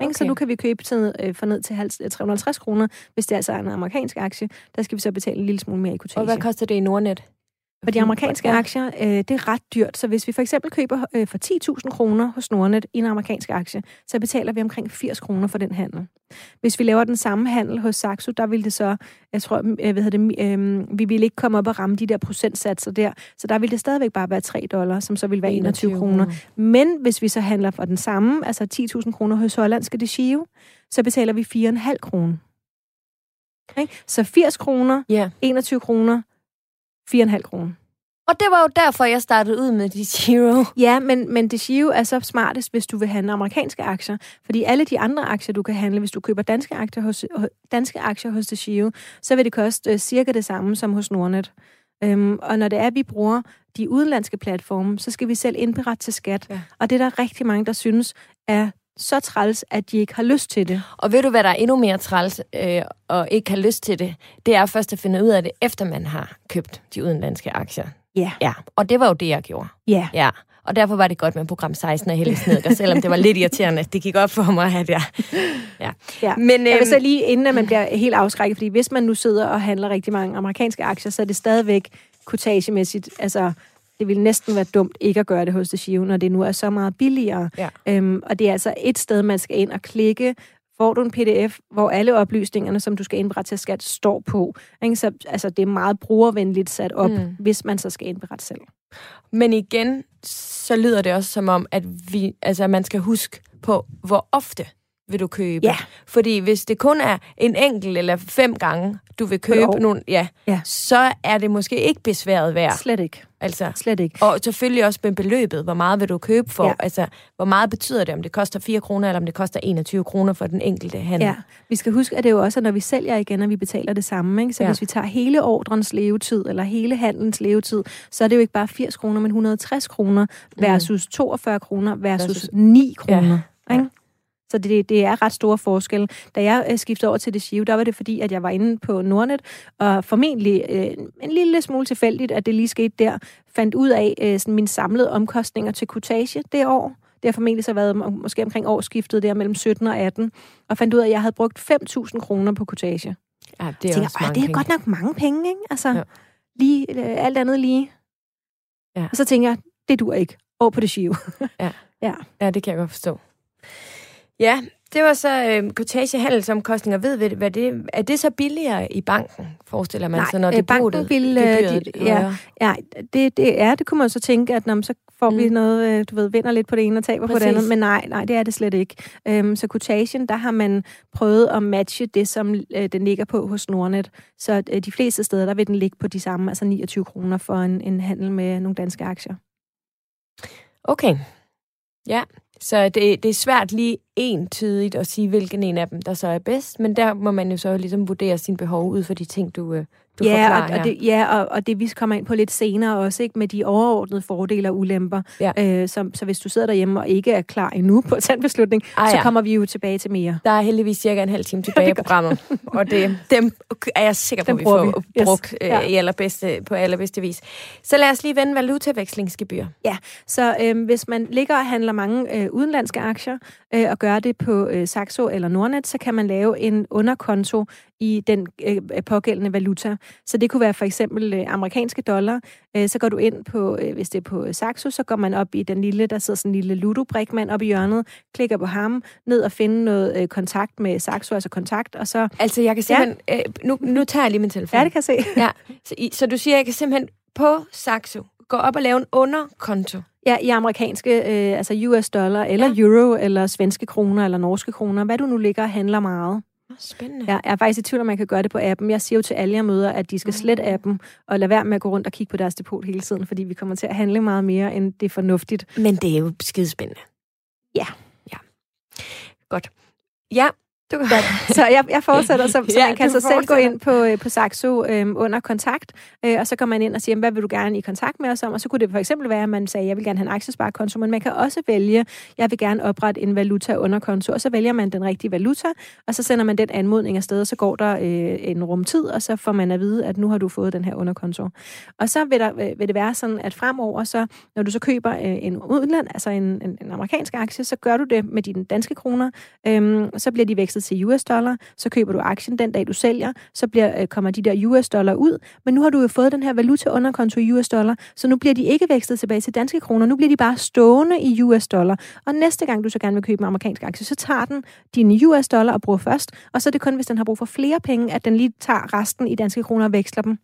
Okay. Så nu kan vi købe til, øh, for ned til halv- øh, 350 kroner, hvis det altså er en amerikansk aktie. Der skal vi så betale en lille smule mere i Og kortage. hvad koster det i Nordnet? For de amerikanske aktier, øh, det er ret dyrt. Så hvis vi for eksempel køber øh, for 10.000 kroner hos Nordnet i en amerikansk aktie, så betaler vi omkring 80 kroner for den handel. Hvis vi laver den samme handel hos Saxo, der vil det så, jeg tror, øh, hvad hedder det, øh, vi vil ikke komme op og ramme de der procentsatser der, så der vil det stadigvæk bare være 3 dollar, som så vil være 21 kroner. Men hvis vi så handler for den samme, altså 10.000 kroner hos hollandske De Gio, så betaler vi 4,5 kroner. Okay? Så 80 kroner, Ja. 21 kroner, 4,5 kroner. Og det var jo derfor, jeg startede ud med de Zero. Ja, men, men DeGio er så smartest, hvis du vil handle amerikanske aktier. Fordi alle de andre aktier, du kan handle, hvis du køber danske aktier hos, danske aktier hos DeGio, så vil det koste uh, cirka det samme som hos Nordnet. Um, og når det er, at vi bruger de udenlandske platforme, så skal vi selv indberette til skat. Ja. Og det er der rigtig mange, der synes er så træls, at de ikke har lyst til det. Og ved du, hvad der er endnu mere træls øh, og ikke har lyst til det? Det er først at finde ud af det, efter man har købt de udenlandske aktier. Ja. Ja, og det var jo det, jeg gjorde. Ja. Ja, og derfor var det godt med program 16 af Helle Snedker, selvom det var lidt irriterende. Det gik op for mig, at jeg... Ja. Ja. Men, Jeg vil så øhm, lige, inden at man bliver helt afskrækket, fordi hvis man nu sidder og handler rigtig mange amerikanske aktier, så er det stadigvæk kotagemæssigt, altså det vil næsten være dumt ikke at gøre det hos DeGio, når det nu er så meget billigere. Ja. Øhm, og det er altså et sted, man skal ind og klikke, får du en pdf, hvor alle oplysningerne, som du skal indberette til skat, står på. Ikke? Så altså, det er meget brugervenligt sat op, mm. hvis man så skal indberette selv. Men igen, så lyder det også som om, at vi, altså, man skal huske på, hvor ofte vil du købe. Ja. Fordi hvis det kun er en enkelt eller fem gange, du vil købe år. nogle, ja, Ja. så er det måske ikke besværet værd. Slet ikke. Altså, Slet ikke. og selvfølgelig også med beløbet. Hvor meget vil du købe for? Ja. Altså, hvor meget betyder det, om det koster 4 kroner, eller om det koster 21 kroner for den enkelte handel? Ja, vi skal huske, at det er jo også, at når vi sælger igen, at vi betaler det samme. Ikke? Så Ja. hvis vi tager hele ordrens levetid, eller hele handlens levetid, så er det jo ikke bare 80 kroner, men 160 kroner versus 42 kroner versus 9 kroner. Ja. Ikke? Så det, det er ret store forskelle. Da jeg øh, skiftede over til det Shiv, der var det fordi, at jeg var inde på Nordnet, og formentlig øh, en lille smule tilfældigt, at det lige skete der, fandt ud af øh, sådan mine samlede omkostninger til kutage det år. Det har formentlig så været må- måske omkring årsskiftet der mellem 17 og 18, og fandt ud af, at jeg havde brugt 5.000 kroner på kutage. ja det er tænker, også "Ej, mange det er penge. godt nok mange penge, ikke? Altså, Ja. ja. lige, øh, alt andet lige. Ja. Og så tænker jeg, det dur ikke. Over på det shiv. Ja, det kan jeg godt forstå. Ja, det var så øh, kortage handelsomkostninger. Ved vi, hvad det er? det så billigere i banken, forestiller man Nej, sig, når øh, banken depotet, vil, øh, gebyret de- ja. Ja, det, det er, det kunne man så tænke, at når man så får mm. vi noget, øh, du ved, vinder lidt på det ene og taber Præcis. på det andet. Men nej, nej, det er det slet ikke. Øhm, så quotation, der har man prøvet at matche det, som øh, den ligger på hos Nordnet. Så øh, de fleste steder, der vil den ligge på de samme, altså 29 kroner for en, en handel med nogle danske aktier. Okay. Ja, så det, det er svært lige entydigt at sige, hvilken en af dem, der så er bedst, men der må man jo så ligesom vurdere sine behov ud for de ting, du, øh, du ja, forklarer og, og det, ja, og, og det vi kommer ind på lidt senere også, ikke, med de overordnede fordele og ulemper. Ja. Øh, så, så hvis du sidder derhjemme og ikke er klar endnu på en beslutning, Ah, så ja. kommer vi jo tilbage til mere. Der er heldigvis cirka en halv time tilbage i programmet, og det, dem er jeg sikker på, Dem at vi får vi. Yes. brugt øh, Ja. i allerbedste, på allerbedste vis. Så lad os lige vende valutavekslingsgebyr. Så øh, hvis man ligger og handler mange øh, udenlandske aktier, øh, og gør det på øh, Saxo eller Nordnet, så kan man lave en underkonto i den øh, pågældende valuta. Så det kunne være for eksempel øh, amerikanske dollar. Øh, så går du ind på, øh, hvis det er på Saxo, så går man op i den lille, der sidder sådan en lille ludo mand op i hjørnet, klikker på ham, ned og finde noget øh, kontakt med Saxo, altså kontakt, og så... Altså, jeg kan simpelthen... Ja. Øh, nu, nu tager jeg lige min telefon. Ja, det kan jeg se. Ja, så, I, så du siger, jeg kan simpelthen på Saxo gå op og lave en underkonto. Ja, i amerikanske, øh, altså US dollar, eller ja. euro, eller svenske kroner, eller norske kroner, hvad du nu ligger og handler meget. Spændende. Ja, jeg er faktisk i tvivl, om man kan gøre det på appen. Jeg siger jo til alle, jeg møder, at de skal slette appen, og lade være med at gå rundt og kigge på deres depot hele tiden, fordi vi kommer til at handle meget mere, end det er fornuftigt. Men det er jo skidespændende. Ja. Ja. Godt. Ja, du Så jeg, jeg fortsætter, så, så Ja, man kan så selv gå ind på, øh, på Saxo øh, under kontakt, øh, og så går man ind og siger, hvad vil du gerne i kontakt med os om? Og så kunne det for eksempel være, at man sagde, jeg vil gerne have en aktiesparekonto, men man kan også vælge, jeg vil gerne oprette en valuta underkonto, og så vælger man den rigtige valuta, og så sender man den anmodning afsted, og så går der øh, en rumtid, og så får man at vide, at nu har du fået den her underkonto. Og så vil, der, øh, vil det være sådan, at fremover, så, når du så køber øh, en udland, altså en, en, en amerikansk aktie, så gør du det med dine danske kroner, øhm, så bliver de vekslet indekset til US dollar, så køber du aktien den dag, du sælger, så bliver, øh, kommer de der US dollar ud, men nu har du jo fået den her valuta underkonto i US dollar, så nu bliver de ikke vækstet tilbage til danske kroner, nu bliver de bare stående i US dollar, og næste gang du så gerne vil købe en amerikansk aktie, så tager den din US dollar og bruger først, og så er det kun, hvis den har brug for flere penge, at den lige tager resten i danske kroner og veksler dem.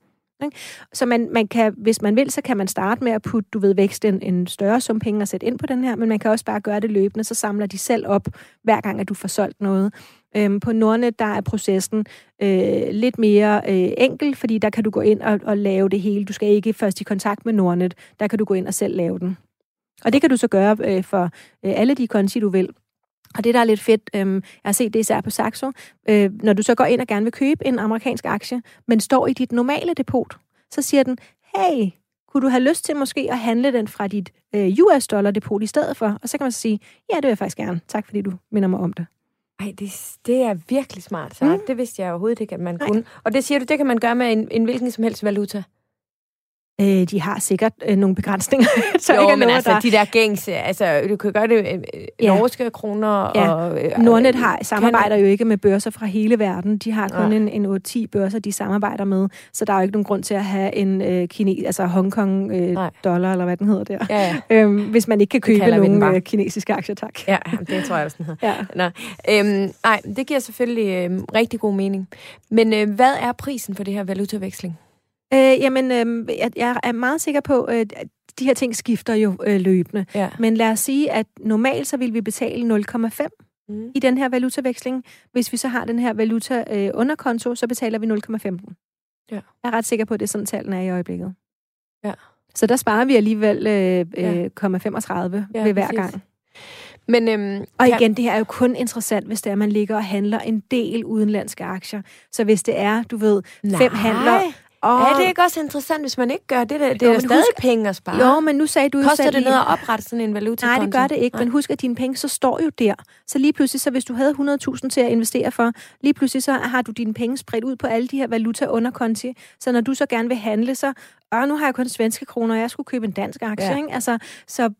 Ikke? Så man, man kan, hvis man vil, så kan man starte med at putte, du ved, vækst en, en større sum penge og sætte ind på den her, men man kan også bare gøre det løbende, så samler de selv op, hver gang, at du får solgt noget. Øhm, på Nordnet, der er processen øh, lidt mere øh, enkel, fordi der kan du gå ind og, og lave det hele. Du skal ikke først i kontakt med Nordnet. Der kan du gå ind og selv lave den. Og det kan du så gøre øh, for øh, alle de konti, du vil. Og det, der er lidt fedt, øh, jeg har set det især på Saxo, øh, når du så går ind og gerne vil købe en amerikansk aktie, men står i dit normale depot, så siger den, hey, kunne du have lyst til måske at handle den fra dit øh, US dollar depot i stedet for? Og så kan man så sige, ja, det vil jeg faktisk gerne. Tak fordi du minder mig om det. Ej, det, det er virkelig smart sagt. Mm. Det vidste jeg overhovedet ikke, at man Nej. kunne. Og det siger du, det kan man gøre med en, en hvilken som helst valuta? Øh, de har sikkert øh, nogle begrænsninger. så jo, ikke men altså, der... de der gængse, altså, du kan gøre det øh, ja. norske kroner. Ja. Og, øh, Nordnet har, samarbejder kan... jo ikke med børser fra hele verden. De har kun ja. en, en 8-10 børser, de samarbejder med, så der er jo ikke nogen grund til at have en øh, kine, altså Hongkong øh, dollar, eller hvad den hedder der. Ja, ja. Øhm, hvis man ikke kan købe nogen øh, kinesiske aktier, tak. Ja, det tror jeg også, den hedder. Ja. Nå, øhm, ej, det giver selvfølgelig øh, rigtig god mening. Men øh, hvad er prisen for det her valutaveksling? Øh, jamen, øh, jeg, jeg er meget sikker på, øh, at de her ting skifter jo øh, løbende. Ja. Men lad os sige, at normalt så vil vi betale 0,5 mm. i den her valutaveksling. Hvis vi så har den her valuta øh, underkonto, så betaler vi 0,15. Ja. Jeg er ret sikker på, at det er sådan, tallene er i øjeblikket. Ja. Så der sparer vi alligevel øh, øh, ja. 0,35 ja, ved hver præcis. gang. Men, øhm, og igen, kan... det her er jo kun interessant, hvis det er, at man ligger og handler en del udenlandske aktier. Så hvis det er, du ved, Nej. fem handler og... Er det ikke også interessant, hvis man ikke gør det? Der? Det er jo, stadig husk... penge at spare. Jo, men nu sagde du... Koster det noget at oprette sådan en valuta Nej, det gør det ikke. Nej. Men husk, at dine penge så står jo der. Så lige pludselig, så hvis du havde 100.000 til at investere for, lige pludselig så har du dine penge spredt ud på alle de her valuta underkonti. Så når du så gerne vil handle, så... Øh, nu har jeg kun svenske kroner, og jeg skulle købe en dansk aktie. Ja. Ikke? Altså, så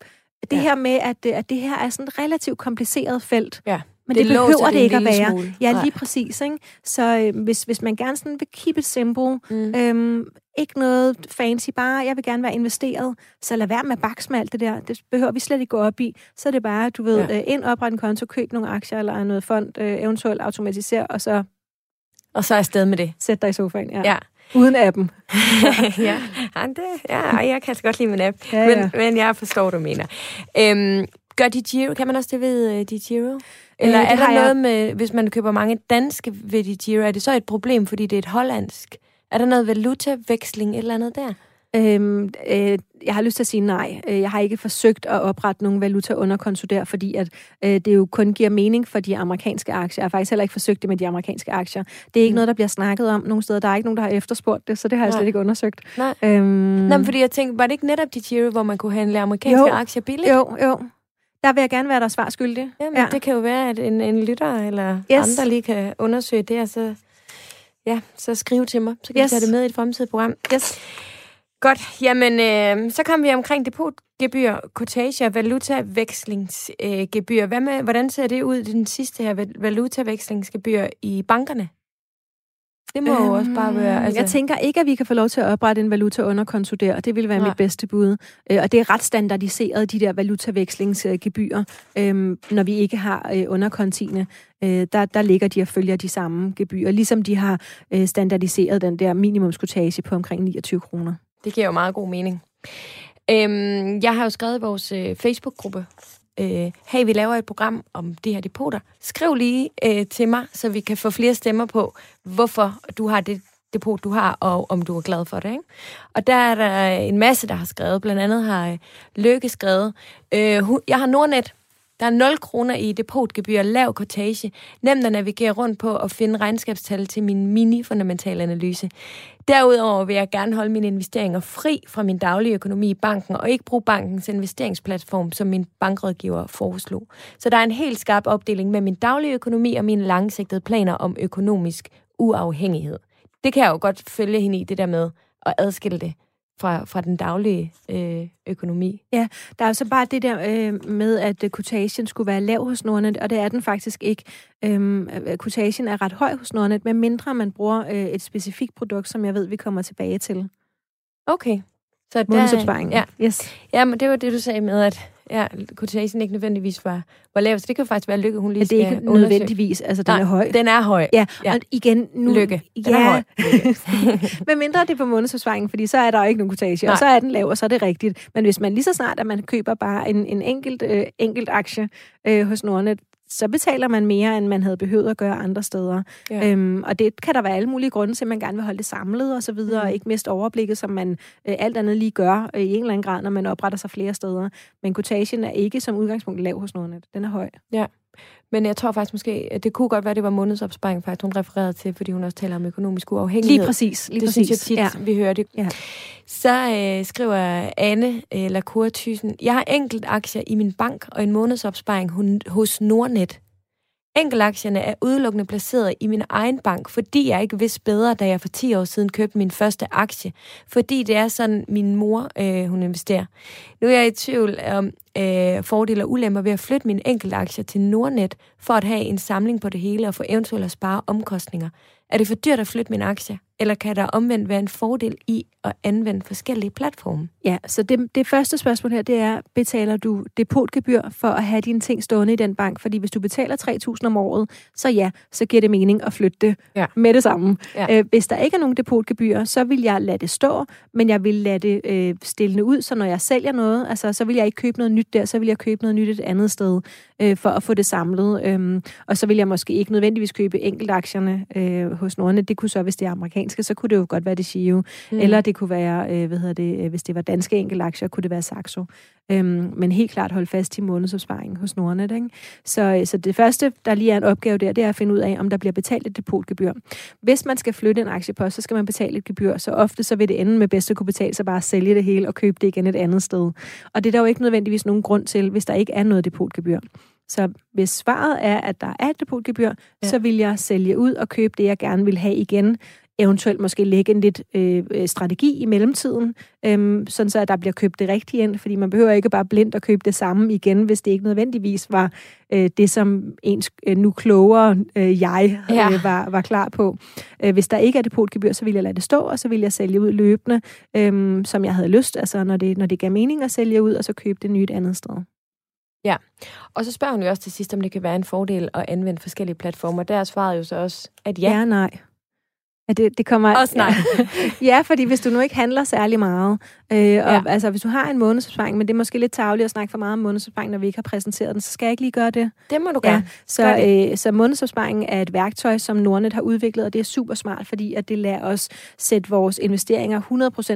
det ja. her med, at, at det her er sådan et relativt kompliceret felt. Ja. Men det, det behøver det ikke at være. Smule. Ja, lige præcis. Ikke? Så øh, hvis, hvis man gerne sådan vil keep it simple, mm. øhm, ikke noget fancy, bare jeg vil gerne være investeret, så lad være med baks med alt det der. Det behøver vi slet ikke gå op i. Så er det bare, du ved, ja. øh, ind, opret en konto, køb nogle aktier eller noget fond, øh, eventuelt automatisere, og så... Og så er afsted med det. Sæt dig i sofaen, ja. ja. Uden appen. ja, ja, det, ja, jeg kan altså godt lide min app, ja, ja. Men, men jeg forstår, du mener. Øhm, gør de Giro, kan man også det ved uh, de Giro? Eller øh, er der noget jeg... med, hvis man køber mange danske ved de Giro, er det så et problem, fordi det er et hollandsk? Er der noget valutaveksling, et eller andet der? Øhm, øh, jeg har lyst til at sige nej. Øh, jeg har ikke forsøgt at oprette nogen valuta underkonto der, fordi at, øh, det jo kun giver mening for de amerikanske aktier. Jeg har faktisk heller ikke forsøgt det med de amerikanske aktier. Det er ikke mm. noget, der bliver snakket om nogen steder. Der er ikke nogen, der har efterspurgt det, så det har jeg nej. slet ikke undersøgt. Nej. Øhm, Nå, men fordi jeg tænkte, var det ikke netop de Giro, hvor man kunne handle amerikanske jo, aktier billigt? Jo, jo. Der vil jeg gerne være der svar skyldig. Jamen, ja. det kan jo være, at en, en lytter eller yes. andre lige kan undersøge det, og så, ja, så skrive til mig. Så kan yes. jeg tage det med i et fremtidigt program. Yes. Godt, jamen øh, så kom vi omkring depotgebyr, og valutavekslingsgebyr. Øh, Hvad med, hvordan ser det ud, den sidste her valutavekslingsgebyr i bankerne? Det må øhm, jo også bare være... Altså... Jeg tænker ikke, at vi kan få lov til at oprette en valuta underkonto der, og det vil være Nej. mit bedste bud. Øh, og det er ret standardiseret, de der valutavekslingsgebyrer, øhm, når vi ikke har øh, underkontiene. Øh, der, der ligger de og følger de samme gebyrer, ligesom de har øh, standardiseret den der minimumskotage på omkring 29 kroner. Det giver jo meget god mening. Øhm, jeg har jo skrevet i vores øh, Facebook-gruppe, øh, hey, vi laver et program om de her depoter. Skriv lige øh, til mig, så vi kan få flere stemmer på, hvorfor du har det depot, du har, og om du er glad for det. Ikke? Og der er der en masse, der har skrevet. Blandt andet har øh, Løkke skrevet, øh, jeg har Nordnet, der er 0 kroner i depotgebyr, lav kortage, nemt at navigere rundt på og finde regnskabstal til min mini-fundamental analyse. Derudover vil jeg gerne holde mine investeringer fri fra min daglige økonomi i banken, og ikke bruge bankens investeringsplatform, som min bankrådgiver foreslog. Så der er en helt skarp opdeling med min daglige økonomi og mine langsigtede planer om økonomisk uafhængighed. Det kan jeg jo godt følge hende i, det der med at adskille det fra, fra den daglige øh, økonomi. Ja, der er jo så bare det der øh, med, at quotation skulle være lav hos Nordnet, og det er den faktisk ikke. Øhm, quotation er ret høj hos Nordnet, men mindre man bruger øh, et specifikt produkt, som jeg ved, vi kommer tilbage til. Okay. Så Månedsopsparingen. Ja. Yes. ja, men det var det, du sagde med, at ja, quotation ikke nødvendigvis var, var lav. Så det kan faktisk være Lykke, hun lige skal Det er ikke nødvendigvis, altså den Nej, er høj. den er høj. Ja, ja. og igen... Nu, Lykke, den ja, er høj. men mindre det er på månedsopsparingen, fordi så er der jo ikke nogen quotation, og så er den lav, og så er det rigtigt. Men hvis man lige så snart, at man køber bare en, en enkelt, øh, enkelt aktie øh, hos Nordnet, så betaler man mere, end man havde behøvet at gøre andre steder. Ja. Øhm, og det kan der være alle mulige grunde til, at man gerne vil holde det samlet og så videre, mm. og ikke miste overblikket, som man øh, alt andet lige gør øh, i en eller anden grad, når man opretter sig flere steder. Men quotation er ikke som udgangspunkt lav hos Nordnet. Den er høj. Ja. Men jeg tror faktisk måske, at det kunne godt være, at det var månedsopsparing, faktisk hun refererede til, fordi hun også taler om økonomisk uafhængighed. Lige præcis. Lige det præcis. synes jeg tit, ja. vi hører det. Ja. Så øh, skriver Anne øh, Lacour Thyssen, jeg har enkelt aktier i min bank og en månedsopsparing hos Nordnet. Enkelaktierne er udelukkende placeret i min egen bank, fordi jeg ikke vidste bedre, da jeg for 10 år siden købte min første aktie. Fordi det er sådan, min mor øh, hun investerer. Nu er jeg i tvivl om øh, fordele og ulemper ved at flytte mine enkeltaktier til Nordnet, for at have en samling på det hele og få eventuelt at spare omkostninger. Er det for dyrt at flytte min aktie? Eller kan der omvendt være en fordel i at anvende forskellige platforme? Ja, så det, det første spørgsmål her, det er, betaler du depotgebyr for at have dine ting stående i den bank? Fordi hvis du betaler 3.000 om året, så ja, så giver det mening at flytte det ja. med det samme. Ja. Øh, hvis der ikke er nogen depotgebyr, så vil jeg lade det stå, men jeg vil lade det øh, stille ud, så når jeg sælger noget, altså, så vil jeg ikke købe noget nyt der, så vil jeg købe noget nyt et andet sted, øh, for at få det samlet. Øhm, og så vil jeg måske ikke nødvendigvis købe enkeltaktierne øh, hos Nordnet. Det kunne så, hvis det er amerikanske, så kunne det jo godt være det Shio. Mm. Eller det kunne være, øh, hvad hedder det, øh, hvis det var danske enkeltaktier, kunne det være Saxo. Øhm, men helt klart holde fast i månedsopsparingen hos Nordnet. Ikke? Så, øh, så det første, der lige er en opgave der, det er at finde ud af, om der bliver betalt et depotgebyr. Hvis man skal flytte en aktiepost, så skal man betale et gebyr. Så ofte så vil det ende med bedst at kunne betale sig bare at sælge det hele og købe det igen et andet sted. Og det er der jo ikke nødvendigvis nogen grund til, hvis der ikke er noget depotgebyr. Så hvis svaret er, at der er et depotgebyr, ja. så vil jeg sælge ud og købe det, jeg gerne vil have igen. Eventuelt måske lægge en lidt øh, øh strategi i mellemtiden, øh, sådan så at der bliver købt det rigtige ind, fordi man behøver ikke bare blindt at købe det samme igen, hvis det ikke nødvendigvis var øh, det, som ens øh, nu klogere øh, jeg øh, ja. var, var klar på. Øh, hvis der ikke er depotgebyr, så vil jeg lade det stå, og så vil jeg sælge ud løbende, øh, som jeg havde lyst, altså når det, når det gav mening at sælge ud, og så købe det nyt andet sted. Ja, og så spørger hun jo også til sidst, om det kan være en fordel at anvende forskellige platformer. Der er svaret jo så også, at ja. Ja, nej. Ja, det, det kommer... Også nej. ja, fordi hvis du nu ikke handler særlig meget, øh, og ja. altså hvis du har en månedsopsparing, men det er måske lidt tageligt at snakke for meget om månedsopsparing, når vi ikke har præsenteret den, så skal jeg ikke lige gøre det. Det må du gøre. Ja, så, Gør øh, så månedsopsparing er et værktøj, som Nordnet har udviklet, og det er super smart, fordi at det lader os sætte vores investeringer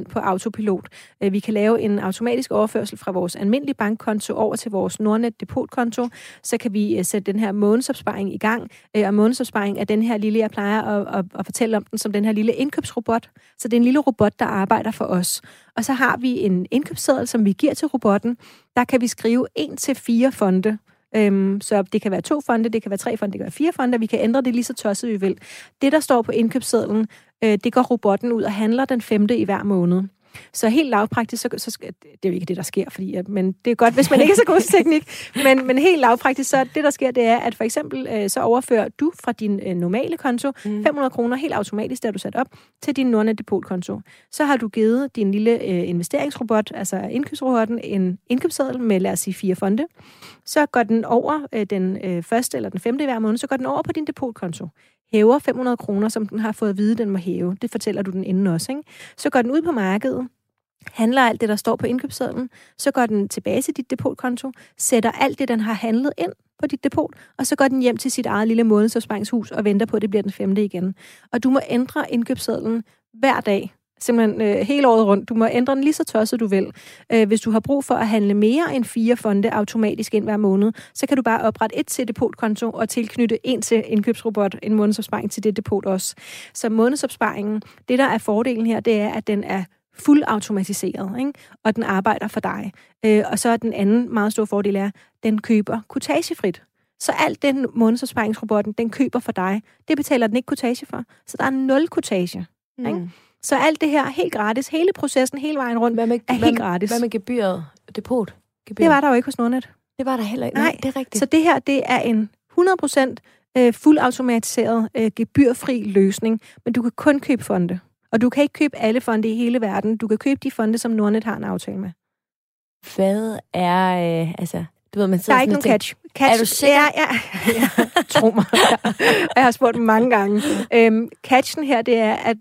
100% på autopilot. Øh, vi kan lave en automatisk overførsel fra vores almindelige bankkonto over til vores Nordnet depotkonto. Så kan vi øh, sætte den her månedsopsparing i gang, øh, og månedsopsparing er den her lille, jeg plejer at, at, at fortælle om den som den her lille indkøbsrobot. Så det er en lille robot, der arbejder for os. Og så har vi en indkøbsseddel, som vi giver til robotten. Der kan vi skrive en til fire fonde. Øhm, så det kan være to fonde, det kan være tre fonde, det kan være fire fonde, vi kan ændre det lige så tosset vi vil. Det, der står på indkøbssedlen, øh, det går robotten ud og handler den femte i hver måned. Så helt lavpraktisk, så, så det er jo ikke det, der sker, fordi, at, men det er godt, hvis man ikke er så god til teknik, men, men helt lavpraktisk, så det, der sker, det er, at for eksempel, øh, så overfører du fra din øh, normale konto mm. 500 kroner helt automatisk, der du sat op, til din Nordnet depotkonto. Så har du givet din lille øh, investeringsrobot, altså indkøbsrobotten, en indkøbsseddel med, lad os sige, fire fonde. Så går den over øh, den øh, første eller den femte hver måned, så går den over på din depotkonto hæver 500 kroner, som den har fået at vide, den må hæve. Det fortæller du den inden også. Ikke? Så går den ud på markedet, handler alt det, der står på indkøbssedlen, så går den tilbage til dit depotkonto, sætter alt det, den har handlet ind på dit depot, og så går den hjem til sit eget lille månedsopsparingshus og venter på, at det bliver den femte igen. Og du må ændre indkøbssedlen hver dag, simpelthen øh, hele året rundt. Du må ændre den lige så tosset du vil. Øh, hvis du har brug for at handle mere end fire fonde automatisk ind hver måned, så kan du bare oprette et til depotkonto og tilknytte en til indkøbsrobot, en månedsopsparing til det depot også. Så månedsopsparingen, det der er fordelen her, det er, at den er fuld automatiseret, ikke? og den arbejder for dig. Øh, og så er den anden meget store fordel er, at den køber kutagefrit. Så alt den månedsopsparingsrobotten, den køber for dig. Det betaler den ikke kutage for. Så der er nul kutage. Mm. Ikke? Så alt det her er helt gratis. Hele processen, hele vejen rundt, Hvad med, er hvad, helt gratis. Hvad med gebyret? Depot? Gebyr. Det var der jo ikke hos Nordnet. det var der heller ikke. Nej, det er rigtigt. Så det her, det er en 100% øh, fuldautomatiseret, øh, gebyrfri løsning, men du kan kun købe fonde. Og du kan ikke købe alle fonde i hele verden. Du kan købe de fonde, som Nordnet har en aftale med. Hvad er... Øh, altså, du ved, man Der er ikke nogen og catch. catch. Er du sikker? Ja, ja. ja. Tro mig. Jeg har spurgt mange gange. Øhm, catchen her, det er, at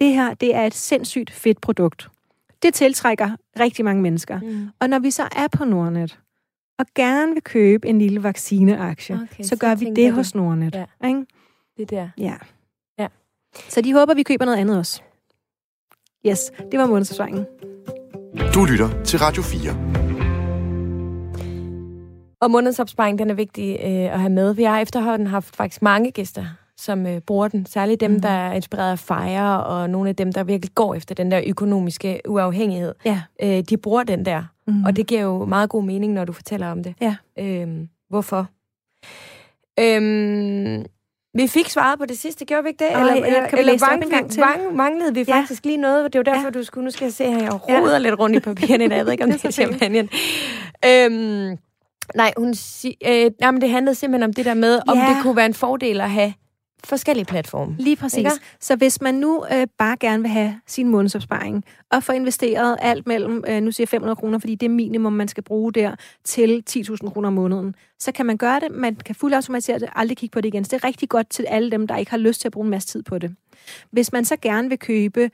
det her, det er et sindssygt fedt produkt. Det tiltrækker rigtig mange mennesker. Mm. Og når vi så er på Nordnet, og gerne vil købe en lille vaccineaktie, Okay, så så gør vi det hos Nordnet. Ja. Ikke? Det der. Ja. Ja. Så de håber, vi køber noget andet også. Yes, det var månedsopsvaringen. Du lytter til Radio 4. Og månedsopsparing, den er vigtig øh, at have med. Vi har efterhånden haft faktisk mange gæster, som øh, bruger den. Særligt dem, mm. der er inspireret af fejre, og nogle af dem, der virkelig går efter den der økonomiske uafhængighed. Ja. Øh, de bruger den der. Mm. Og det giver jo meget god mening, når du fortæller om det. Ja. Øhm, hvorfor? Øhm, vi fik svaret på det sidste, gjorde vi ikke det? Ej, ja, kan vi det op en gang til? Mang, manglede vi Ja. faktisk lige noget. Det er jo derfor, Ja. du skulle... Nu skal jeg se her, jeg Ja. roder lidt rundt i papirerne. Jeg ved ikke, om Det er det champagne. Øhm, nej, hun sig, øh, nej, men det handlede simpelthen om det der med, om Ja. det kunne være en fordel at have forskellige platforme. Lige præcis. Ikke? Så hvis man nu øh, bare gerne vil have sin månedsopsparing, og få investeret alt mellem, øh, nu siger jeg 500 kroner, fordi det er minimum, man skal bruge der, til 10.000 kroner om måneden, så kan man gøre det. Man kan fuldautomatisere det, aldrig kigge på det igen. Så det er rigtig godt til alle dem, der ikke har lyst til at bruge en masse tid på det. Hvis man så gerne vil købe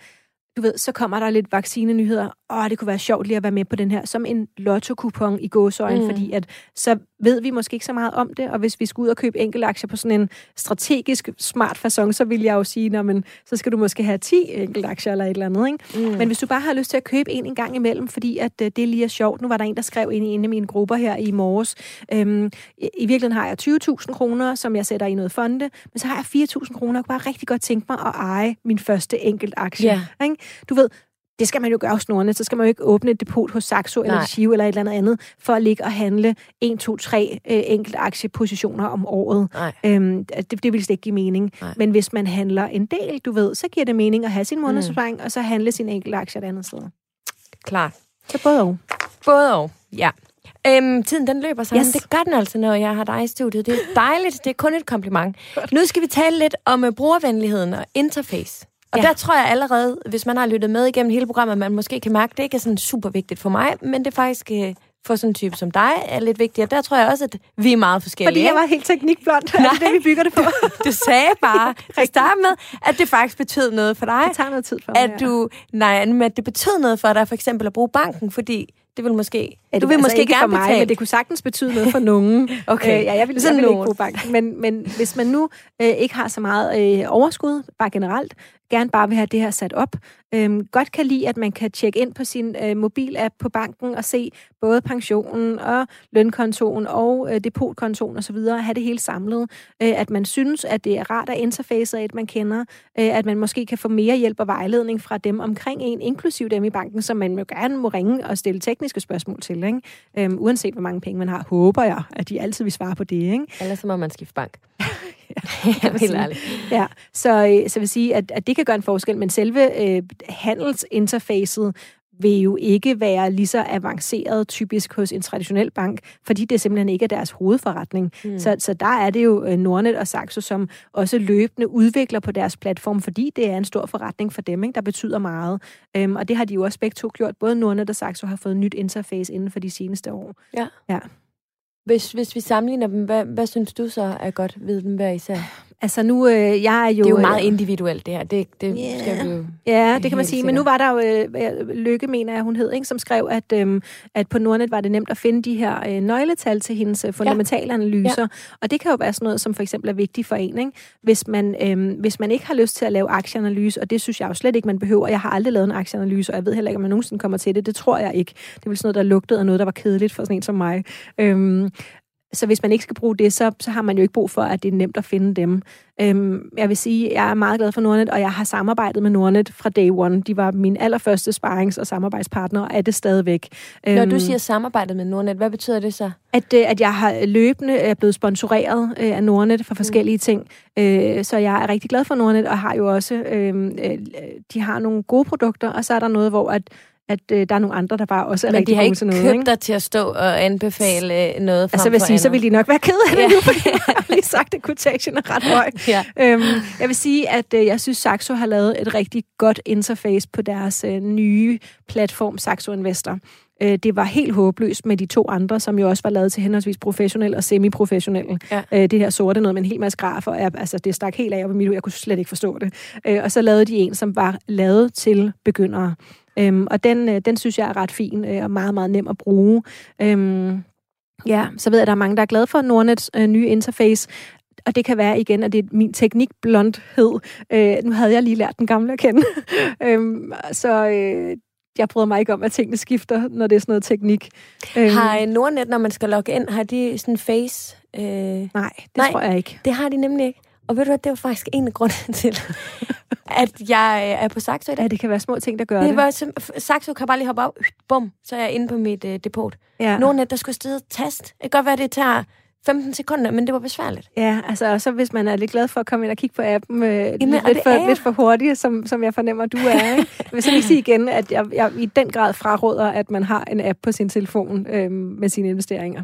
du ved, så kommer der lidt vaccinenyheder. Åh, det kunne være sjovt lige at være med på den her, som en lotto-kupon i gåsøjne, Mm. fordi at så ved vi måske ikke så meget om det, og hvis vi skal ud og købe enkeltaktier på sådan en strategisk smart façon, så vil jeg jo sige, "Nå, men så skal du måske have 10 enkeltaktier eller et eller andet, ikke? Mm. Men hvis du bare har lyst til at købe en en gang imellem, fordi at øh, det lige er sjovt. Nu var der en, der skrev ind i en af mine grupper her i morges. Øhm, i, virkeligheden har jeg 20.000 kroner, som jeg sætter i noget fonde, men så har jeg 4.000 kroner. Jeg kunne bare rigtig godt tænke mig at eje min første enkelt aktie. Ja. Ikke? Du ved, det skal man jo gøre hos Nordnet, så skal man jo ikke åbne et depot hos Saxo eller Nej. Chivo eller et eller andet andet, for at ligge og handle 1, 2, 3 øh, enkelt aktiepositioner om året. Nej. Øhm, det, det vil slet ikke give mening. Nej. Men hvis man handler en del, du ved, så giver det mening at have sin månedsopsparing, mm. og så handle sin enkelte aktie et andet sted. Klart. Så både og. Både og, ja. Øhm, tiden den løber sammen. Yes. Det gør den altså, når jeg har dig i studiet. Det er dejligt. Det er kun et kompliment. Nu skal vi tale lidt om uh, brugervenligheden og interface. Og Ja. der tror jeg allerede, hvis man har lyttet med igennem hele programmet, man måske kan mærke, at det ikke er sådan super vigtigt for mig, men det er faktisk uh, for sådan en type som dig er lidt vigtigt. Og der tror jeg også, at vi er meget forskellige. Fordi jeg var helt teknikblond. Er det det, vi bygger det på? Du sagde bare til at starte med, at det faktisk betød noget for dig. Det tager noget tid for mig. At du, nej, men at det betød noget for dig, for eksempel at bruge banken, fordi det vil måske, Ja, det du vil altså måske ikke gerne for mig, betale. men det kunne sagtens betyde noget for nogen. Okay. Øh, ja, jeg vil, Sådan jeg vil ikke bruge banken. Men, men hvis man nu øh, ikke har så meget øh, overskud, bare generelt, gerne bare vil have det her sat op, øh, godt kan lide, at man kan tjekke ind på sin øh, mobilapp på banken og se både pensionen og lønkontoen og øh, depotkontoen osv., og have det hele samlet. Øh, at man synes, at det er rart at interface af et, man kender, øh, at man måske kan få mere hjælp og vejledning fra dem omkring en, inklusiv dem i banken, som man jo gerne må ringe og stille tekniske spørgsmål til. Ikke? Øhm, uanset hvor mange penge man har, håber jeg, at de altid vil svare på det. Ikke? Ellers så må man skifte bank. ja, helt ærligt. Ja, så, øh, så vil sige, at, at det kan gøre en forskel, men selve øh, handelsinterfacet vil jo ikke være lige så avanceret typisk hos en traditionel bank, fordi det simpelthen ikke er deres hovedforretning. Mm. Så, så der er det jo øh, Nordnet og Saxo, som også løbende udvikler på deres platform, fordi det er en stor forretning for dem, ikke, der betyder meget. Øhm, og det har de jo også begge to gjort. Både Nordnet og Saxo har fået nyt interface inden for de seneste år. Ja. Ja. Hvis, hvis vi sammenligner dem, hvad, hvad synes du så er godt ved dem hver især? Altså nu, øh, jeg er jo... Det er jo øh, meget individuelt, det her. Det, det Ja. skal vi jo... Ja, det kan man sige. Men nu var der jo øh, Lykke, mener jeg, hun hed, ikke, som skrev, at, øhm, at på Nordnet var det nemt at finde de her øh, nøgletal til hendes øh, fundamentale analyser. Ja. Og det kan jo være sådan noget, som for eksempel er vigtigt for en. Ikke? Hvis, man, øhm, hvis man ikke har lyst til at lave aktieanalyse, og det synes jeg jo slet ikke, man behøver. Jeg har aldrig lavet en aktieanalyse, og jeg ved heller ikke, om man nogensinde kommer til det. Det tror jeg ikke. Det er vel sådan noget, der lugtede af noget, der var kedeligt for sådan en som mig. Øhm, så hvis man ikke skal bruge det, så, så har man jo ikke brug for, at det er nemt at finde dem. Øhm, jeg vil sige, jeg er meget glad for Nordnet, og jeg har samarbejdet med Nordnet fra day one. De var min allerførste sparings- og samarbejdspartner, og er det stadigvæk. Når du øhm, siger samarbejdet med Nordnet, hvad betyder det så? At, øh, at jeg har løbende er blevet sponsoreret øh, af Nordnet for forskellige mm. ting. Øh, så jeg er rigtig glad for Nordnet, og har jo også, øhm, øh, de har nogle gode produkter, og så er der noget, hvor at at øh, der er nogle andre, der bare også er Men rigtig gode til noget. Men de har ikke købt dig til at stå og anbefale noget frem Altså, vil sige, andet. så vil de nok være ked af det ja. nu, fordi jeg har lige sagt, at quotation er ret høj. ja. øhm, jeg vil sige, at øh, jeg synes, Saxo har lavet et rigtig godt interface på deres øh, nye platform, Saxo Investor. Øh, det var helt håbløst med de to andre, som jo også var lavet til henholdsvis professionelle og semi-professionelle. Ja. Øh, det her sorte noget med en hel masse grafer, altså det stak helt af op i mit Jeg kunne slet ikke forstå det. Øh, og så lavede de en, som var lavet til begyndere. Øhm, og den, øh, den synes jeg er ret fin øh, og meget, meget nem at bruge. Øhm, ja, så ved jeg, at der er mange, der er glade for Nordnets øh, nye interface og det kan være igen, at det er min teknikblondhed. Øh, nu havde jeg lige lært den gamle at kende. øhm, så øh, jeg bryder mig ikke om, at tingene skifter, når det er sådan noget teknik. Øhm, har Nordnet, når man skal logge ind, har de sådan face? Øh... Nej, det Nej, tror jeg ikke. det har de nemlig ikke. Og ved du hvad, det var faktisk en af grunden til, at jeg er på Saxo i dag. Ja, det kan være små ting, der gør det. det. Var, Saxo kan bare lige hoppe op, bum, så er jeg inde på mit uh, depot. Ja. Nogle der skulle stede tast. Det kan godt være, det tager 15 sekunder, men det var besværligt. Ja, altså så hvis man er lidt glad for at komme ind og kigge på appen øh, Jamen, lidt, lidt, for, lidt for hurtigt, som, som jeg fornemmer, du er. Ikke? Jeg vil så lige sige igen, at jeg, jeg i den grad fraråder, at man har en app på sin telefon øh, med sine investeringer.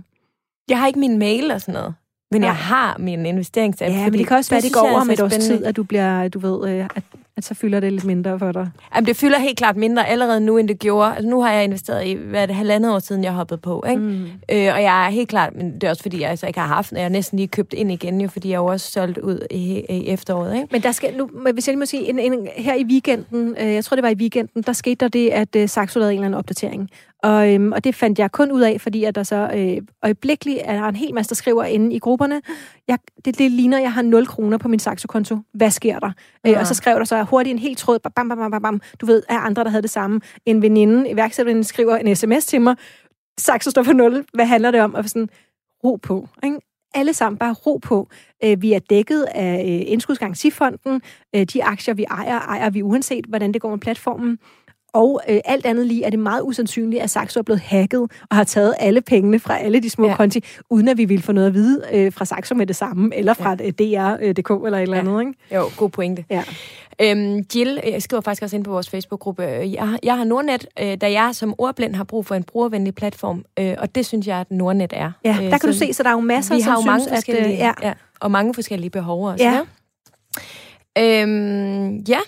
Jeg har ikke min mail og sådan noget. Men ja. jeg har min investeringsapp. Ja, men det kan også være, at det går over med et års tid, at du bliver, du ved, øh, at, at så fylder det lidt mindre for dig. Jamen, det fylder helt klart mindre allerede nu, end det gjorde. Altså, nu har jeg investeret i, hvad er det, halvandet år siden, jeg hoppede på. Ikke? Mm. Øh, og jeg er helt klart, men det er også fordi, jeg altså ikke har haft Jeg har næsten lige købt ind igen, jo, fordi jeg jo også solgt ud i, i efteråret. Ikke? Men der skal, nu, hvis jeg lige må sige, en, en, her i weekenden, øh, jeg tror, det var i weekenden, der skete der det, at øh, Saxo lavede en eller anden opdatering. Og, øhm, og det fandt jeg kun ud af, fordi at der så øh, øjeblikkeligt er der en hel masse, der skriver inde i grupperne, jeg, det, det ligner, at jeg har 0 kroner på min Saxo-konto. Hvad sker der? Ja. Øh, og så skrev der så hurtigt en helt tråd, bam, bam, bam, bam, bam. Du ved, at andre, der havde det samme. En veninde, iværksætteren, skriver en sms til mig, Saxo står for 0. Hvad handler det om? Og sådan, ro på. Ikke? alle sammen bare ro på. Øh, vi er dækket af øh, indskudsgarantifonden. Øh, de aktier, vi ejer, ejer vi uanset, hvordan det går med platformen. Og øh, alt andet lige er det meget usandsynligt, at Saxo er blevet hacket og har taget alle pengene fra alle de små ja. konti, uden at vi vil få noget at vide øh, fra Saxo med det samme, eller fra ja. DR.dk øh, eller et eller andet. Ikke? Jo, god pointe. Ja. Øhm, Jill, jeg skriver faktisk også ind på vores Facebook-gruppe, jeg, jeg har Nordnet, øh, da jeg som ordblind har brug for en brugervenlig platform, øh, og det synes jeg, at Nordnet er. Ja, der kan så, du se, så der er jo masser, vi som har jo synes, mange forskellige, at, øh, ja. ja. Og mange forskellige behov også. Ja. ja. Øhm, ja,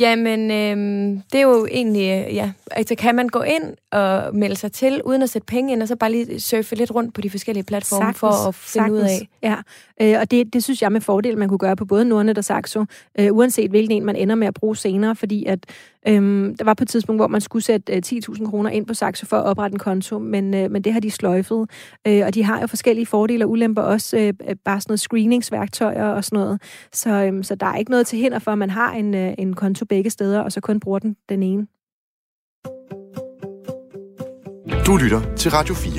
Jamen, øhm, det er jo egentlig, øh, ja, altså kan man gå ind og melde sig til, uden at sætte penge ind, og så bare lige surfe lidt rundt på de forskellige platforme sagtens, for at finde sagtens. ud af. Ja, øh, og det, det synes jeg med fordel, man kunne gøre på både Nordnet og Saxo, øh, uanset hvilken en man ender med at bruge senere, fordi at Øhm, der var på et tidspunkt, hvor man skulle sætte øh, 10.000 kroner ind på Saxo for at oprette en konto, men, øh, men det har de sløjfet. Øh, og de har jo forskellige fordele og ulemper, også øh, bare sådan noget screeningsværktøjer og sådan noget. Så, øh, så der er ikke noget til hinder for, at man har en, øh, en konto begge steder, og så kun bruger den den ene. Du lytter til Radio 4.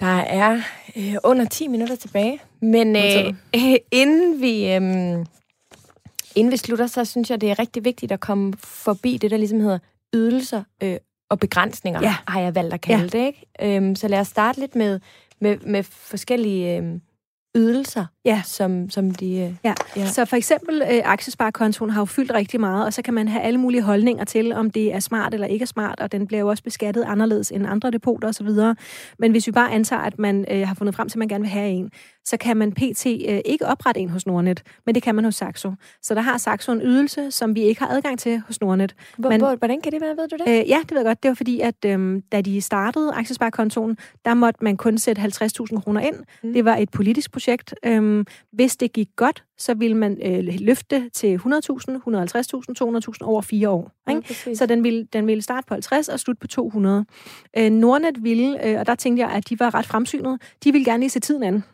Der er øh, under 10 minutter tilbage, men øh, øh, inden vi... Øh, Inden vi slutter, så synes jeg, det er rigtig vigtigt at komme forbi det, der ligesom hedder ydelser øh, og begrænsninger, ja. har jeg valgt at kalde ja. det. Ikke? Øhm, så lad os starte lidt med, med, med forskellige øh, ydelser, ja. som, som de... Øh, ja. ja, så for eksempel øh, aktiesparekontoen har jo fyldt rigtig meget, og så kan man have alle mulige holdninger til, om det er smart eller ikke er smart, og den bliver jo også beskattet anderledes end andre depoter osv. Men hvis vi bare antager, at man øh, har fundet frem til, at man gerne vil have en, så kan man pt. Øh, ikke oprette en hos Nordnet, men det kan man hos Saxo. Så der har Saxo en ydelse, som vi ikke har adgang til hos Nordnet. Men, Hvordan kan det være, ved du det? Øh, ja, det ved jeg godt. Det var fordi, at øh, da de startede aktiesparekontoen, der måtte man kun sætte 50.000 kroner ind. Mm. Det var et politisk projekt. Øh, hvis det gik godt, så ville man øh, løfte til 100.000, 150.000, 200.000 over fire år. Ikke? Ja, så den ville, den ville starte på 50 og slutte på 200. Øh, Nordnet ville, øh, og der tænkte jeg, at de var ret fremsynede, de ville gerne lige se tiden an.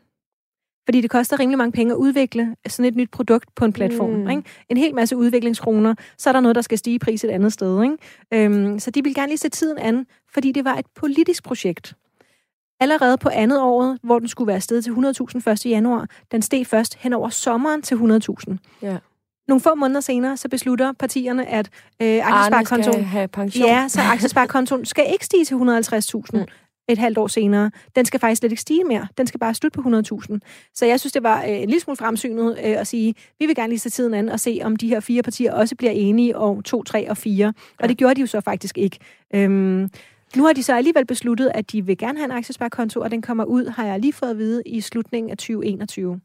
Fordi det koster rimelig mange penge at udvikle sådan et nyt produkt på en platform. Mm. Ikke? En hel masse udviklingskroner, så er der noget, der skal stige i pris et andet sted. Ikke? Øhm, så de vil gerne lige se tiden an, fordi det var et politisk projekt. allerede på andet året, hvor den skulle være steget til 100.000 1. januar, den steg først hen over sommeren til 100.000. Ja. Nogle få måneder senere, så beslutter partierne, at øh, Arne aktiesparekontoen... skal have pension. Ja, så aktiesparekontoen skal ikke stige til 150.000 Mm. Et halvt år senere. Den skal faktisk slet ikke stige mere. Den skal bare slutte på 100.000. Så jeg synes, det var øh, en lille smule fremsynet øh, at sige, vi vil gerne lige se tiden an og se, om de her fire partier også bliver enige om 2, 3 og 4. Ja. Og det gjorde de jo så faktisk ikke. Øhm, nu har de så alligevel besluttet, at de vil gerne have en aktiesparekonto, og den kommer ud, har jeg lige fået at vide, i slutningen af 2021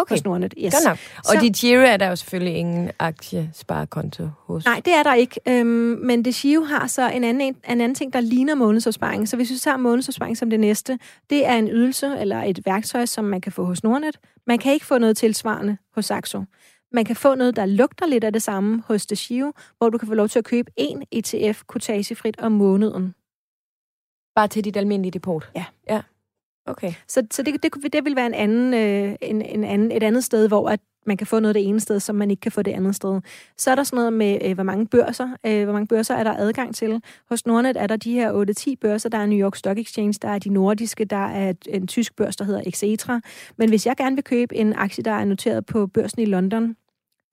Okay, hos Nordnet. Yes. godt nok. Og Så- de Giro er der jo selvfølgelig ingen aktiesparekonto hos. Nej, det er der ikke. Øhm, men det Giro har så en anden, en anden ting, der ligner månedsopsparing. Så hvis vi tager månedsopsparing som det næste, det er en ydelse eller et værktøj, som man kan få hos Nordnet. Man kan ikke få noget tilsvarende hos Saxo. Man kan få noget, der lugter lidt af det samme hos det Giro, hvor du kan få lov til at købe en ETF kortagefrit om måneden. Bare til dit almindelige depot? Ja. Ja. Okay. Så, så det, det, det vil være en anden, øh, en, en anden, et andet sted, hvor at man kan få noget det ene sted, som man ikke kan få det andet sted. Så er der sådan noget med, øh, hvor mange børser, øh, hvor mange børser er der adgang til. Hos Nordnet er der de her 8-10 børser. Der er New York Stock Exchange, der er de nordiske, der er en tysk børs, der hedder Xetra. Men hvis jeg gerne vil købe en aktie, der er noteret på børsen i London,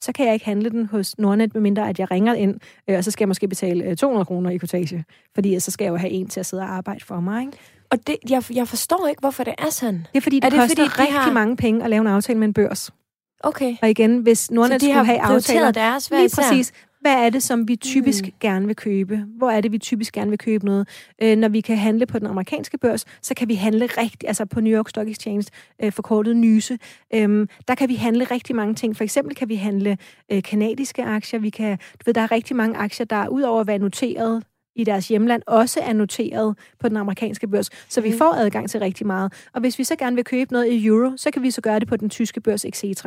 så kan jeg ikke handle den hos Nordnet, medmindre at jeg ringer ind, øh, og så skal jeg måske betale øh, 200 kroner i kortage, fordi så skal jeg jo have en til at sidde og arbejde for mig. Ikke? Og det, jeg, jeg forstår ikke, hvorfor det er sådan. Det er fordi, det, Er det koster fordi, de rigtig har- mange penge at lave en aftale med en børs. Okay. Og igen, hvis Nordnet skulle har have aftaler... deres hver Lige præcis. Hvad er det, som vi typisk Mm. mm. gerne vil købe? Hvor er det, vi typisk gerne vil købe noget? Øh, når vi kan handle på den amerikanske børs, så kan vi handle rigtigt, altså på New York Stock Exchange, øh, forkortet NYSE. Øhm, der kan vi handle rigtig mange ting. For eksempel kan vi handle øh, kanadiske aktier. Vi kan, du ved, der er rigtig mange aktier, der udover at være noteret i deres hjemland, også er noteret på den amerikanske børs. Så vi Mhm. får adgang til rigtig meget. Og hvis vi så gerne vil købe noget i euro, så kan vi så gøre det på den tyske børs, etc.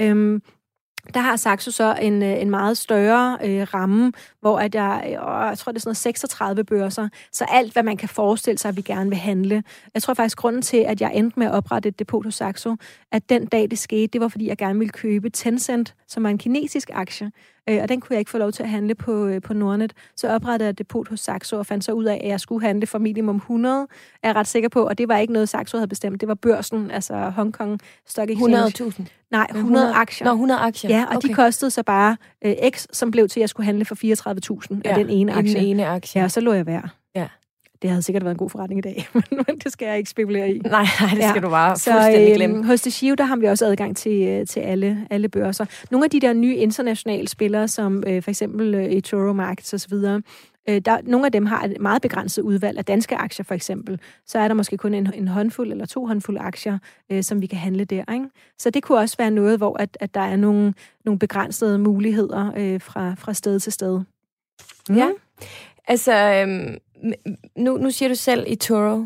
Øhm, der har Saxo så en, øh, en meget større øh, ramme, hvor at jeg, øh, jeg tror, det er sådan noget 36 børser. Så alt, hvad man kan forestille sig, at vi gerne vil handle. Jeg tror faktisk, grunden til, at jeg endte med at oprette et depot hos Saxo, at den dag det skete, det var, fordi jeg gerne ville købe Tencent, som er en kinesisk aktie. Øh, og den kunne jeg ikke få lov til at handle på, øh, på Nordnet. Så oprettede jeg et depot hos Saxo og fandt så ud af, at jeg skulle handle for minimum 100, er jeg ret sikker på. Og det var ikke noget, Saxo havde bestemt. Det var børsen, altså Hong Kong Stock Exchange. 100.000. Nej, 100 aktier. Nå, 100 aktier. Ja, og okay. de kostede så bare øh, X, som blev til, at jeg skulle handle for 34.000 ja, af den ene aktie. Den ene aktie. Ja, og så lå jeg værd. Ja. Det havde sikkert været en god forretning i dag, men det skal jeg ikke spekulere i. Nej, nej, det Ja. skal du bare Så fuldstændig glemme. øhm, hos Deshiv, der har vi også adgang til, øh, til alle, alle børser. Nogle af de der nye internationale spillere, som øh, for eksempel øh, eToro Markets osv., øh, der, nogle af dem har et meget begrænset udvalg af danske aktier for eksempel. Så er der måske kun en, en håndfuld eller to håndfulde aktier, øh, som vi kan handle der. Ikke? Så det kunne også være noget, hvor at, at der er nogle, nogle begrænsede muligheder øh, fra, fra sted til sted. Mm. Ja. Altså, øhm, nu, nu siger du selv i Toro.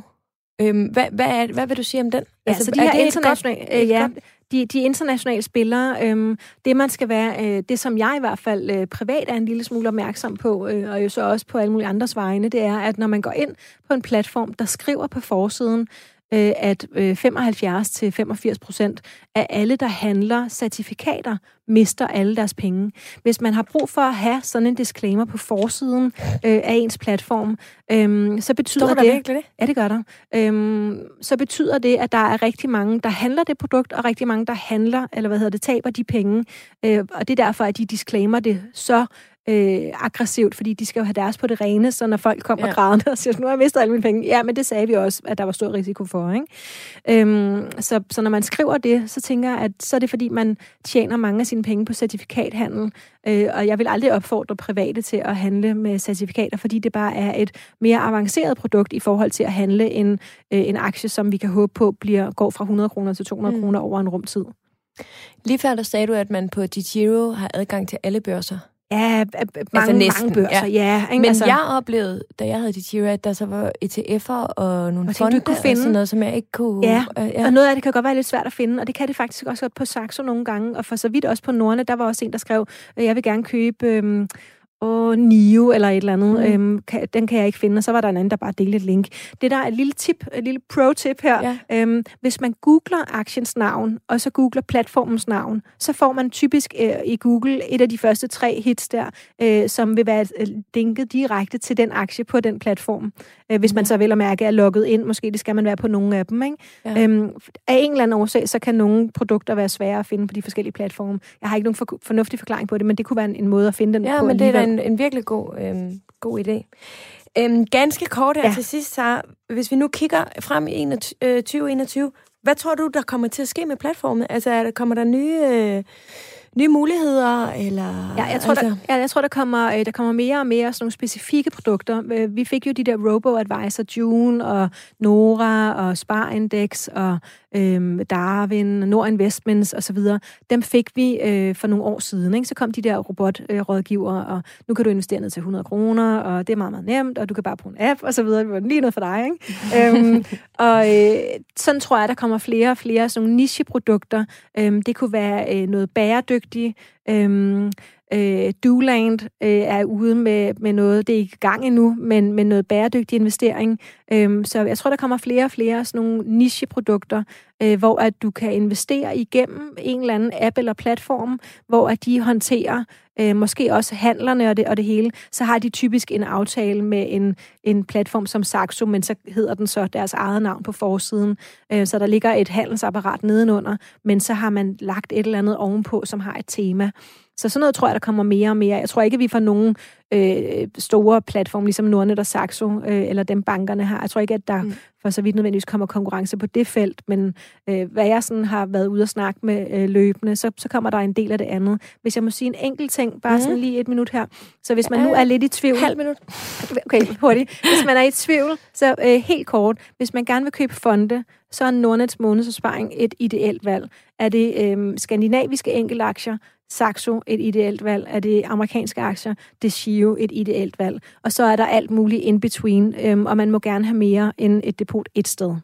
Øhm, hvad, hvad, er, hvad vil du sige om den? Ja, altså, så de er her det et internationale, godt- øh, ja, godt- de, de internationale spillere, øhm, det man skal være, øh, det som jeg i hvert fald øh, privat er en lille smule opmærksom på, øh, og jo så også på alle mulige andres vegne, det er, at når man går ind på en platform, der skriver på forsiden, øh, at øh, 75-85 procent af alle, der handler certifikater, mister alle deres penge. Hvis man har brug for at have sådan en disclaimer på forsiden øh, af ens platform, øh, så betyder Står der det... virkelig det? Ja, det gør der. Øhm, så betyder det, at der er rigtig mange, der handler det produkt, og rigtig mange, der handler, eller hvad hedder det, taber de penge. Øh, og det er derfor, at de disclaimer det så øh, aggressivt, fordi de skal jo have deres på det rene, så når folk kommer Ja. grædende og siger, nu har jeg mistet alle mine penge. Ja, men det sagde vi også, at der var stor risiko for. Ikke? Øhm, så, så når man skriver det, så tænker jeg, at så er det fordi, man tjener mange af sine penge på certifikathandel. Øh, og jeg vil aldrig opfordre private til at handle med certifikater, fordi det bare er et mere avanceret produkt i forhold til at handle en, øh, en aktie, som vi kan håbe på bliver går fra 100 kroner til 200 Mm. mm. kroner over en rumtid. Lige før der sagde du, at man på DiGiro har adgang til alle børser. Ja, mange, næsten, mange børser, ja. ja ikke? Men altså, jeg oplevede, da jeg havde DiGiro, at der så var ETF'er og nogle Og ting, du fonde og sådan noget, som jeg ikke kunne... Ja, øh, Ja. Og noget af det kan godt være lidt svært at finde, og det kan det faktisk også godt på Saxo nogle gange, og for så vidt også på Nordne, der var også en, der skrev, at jeg vil gerne købe øhm, og Nio eller et eller andet. Mm. Øhm, kan, den kan jeg ikke finde, og så var der en anden, der bare delte et link. Det der er et lille tip, et lille pro-tip her. Ja. Øhm, hvis man googler aktiens navn, og så googler platformens navn, så får man typisk øh, i Google et af de første tre hits der, øh, som vil være øh, linket direkte til den aktie på den platform. Øh, hvis man så vel at mærke er logget ind, måske det skal man være på nogle af dem. Ikke? Ja. Øhm, af en eller anden årsag, så kan nogle produkter være svære at finde på de forskellige platforme. Jeg har ikke nogen for, fornuftig forklaring på det, men det kunne være en, en måde at finde den ja, på. men det er en, en virkelig god, øhm, god idé. Øhm, ganske kort her ja. til sidst, så hvis vi nu kigger frem i 2021, øh, hvad tror du, der kommer til at ske med platformen? Altså, er der, kommer der nye... Øh, nye muligheder? Eller, ja, jeg tror, altså... der, ja, jeg tror der, kommer, øh, der kommer mere og mere sådan nogle specifikke produkter. Øh, vi fik jo de der Robo-Advisor, June og Nora og Spar Index og øhm, Darwin, Nord Investments osv. Dem fik vi øh, for nogle år siden. Ikke? Så kom de der robotrådgivere, og nu kan du investere ned til 100 kroner, og det er meget, meget nemt, og du kan bare bruge en app og så videre. Det var lige noget for dig. Ikke? øhm, og øh, sådan tror jeg, der kommer flere og flere sådan nogle nicheprodukter. Øhm, det kunne være øh, noget bæredygtigt, øhm, Øh, Doland øh, er ude med, med noget, det er ikke i gang endnu, men med noget bæredygtig investering. Øh, så jeg tror, der kommer flere og flere sådan nogle nicheprodukter, øh, hvor at du kan investere igennem en eller anden app eller platform, hvor at de håndterer øh, måske også handlerne og det, og det hele, så har de typisk en aftale med en, en platform som Saxo, men så hedder den så deres eget navn på forsiden. Øh, så der ligger et handelsapparat nedenunder, men så har man lagt et eller andet ovenpå, som har et tema. Så sådan noget tror jeg, der kommer mere og mere. Jeg tror ikke, vi får nogen øh, store platforme, ligesom Nordnet og Saxo, øh, eller dem bankerne har. Jeg tror ikke, at der mm. for så vidt nødvendigvis kommer konkurrence på det felt, men øh, hvad jeg sådan har været ude og snakke med øh, løbende, så, så kommer der en del af det andet. Hvis jeg må sige en enkelt ting, bare mm. sådan lige et minut her. Så hvis man nu er lidt i tvivl... Halv minut. Okay, hurtigt. Hvis man er i tvivl, så øh, helt kort. Hvis man gerne vil købe fonde, så er Nordnets månedsopsparing et ideelt valg. Er det øh, skandinaviske enkeltaktier, Saxo et ideelt valg, er det amerikanske aktier, det Shio et ideelt valg. Og så er der alt muligt in between, øhm, og man må gerne have mere end et depot et sted.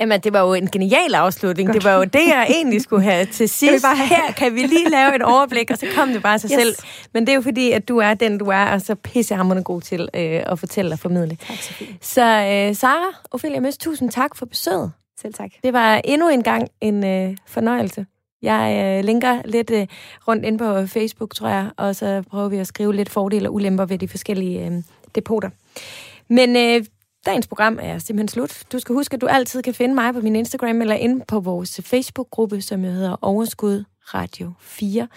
Jamen, det var jo en genial afslutning. Godt. Det var jo det, jeg egentlig skulle have til sidst. Bare have... Her kan vi lige lave et overblik, og så kom det bare sig yes. selv. Men det er jo fordi, at du er den, du er, og så pissehammerende god til øh, at fortælle og formidle. Tak, så Så øh, Sara, Ophelia Møs, tusind tak for besøget. Selv tak. Det var endnu en gang en øh, fornøjelse. Jeg øh, linker lidt øh, rundt ind på Facebook, tror jeg, og så prøver vi at skrive lidt fordele og ulemper ved de forskellige øh, depoter. Men øh, dagens program er simpelthen slut. Du skal huske, at du altid kan finde mig på min Instagram eller inde på vores Facebook-gruppe, som jo hedder Overskud Radio 4.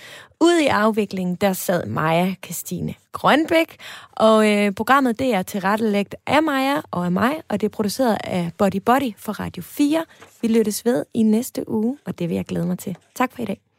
Ude i afviklingen, der sad Maja Christine Grønbæk, og øh, programmet det er tilrettelægt af Maja og af mig, og det er produceret af Body Body for Radio 4. Vi lyttes ved i næste uge, og det vil jeg glæde mig til. Tak for i dag.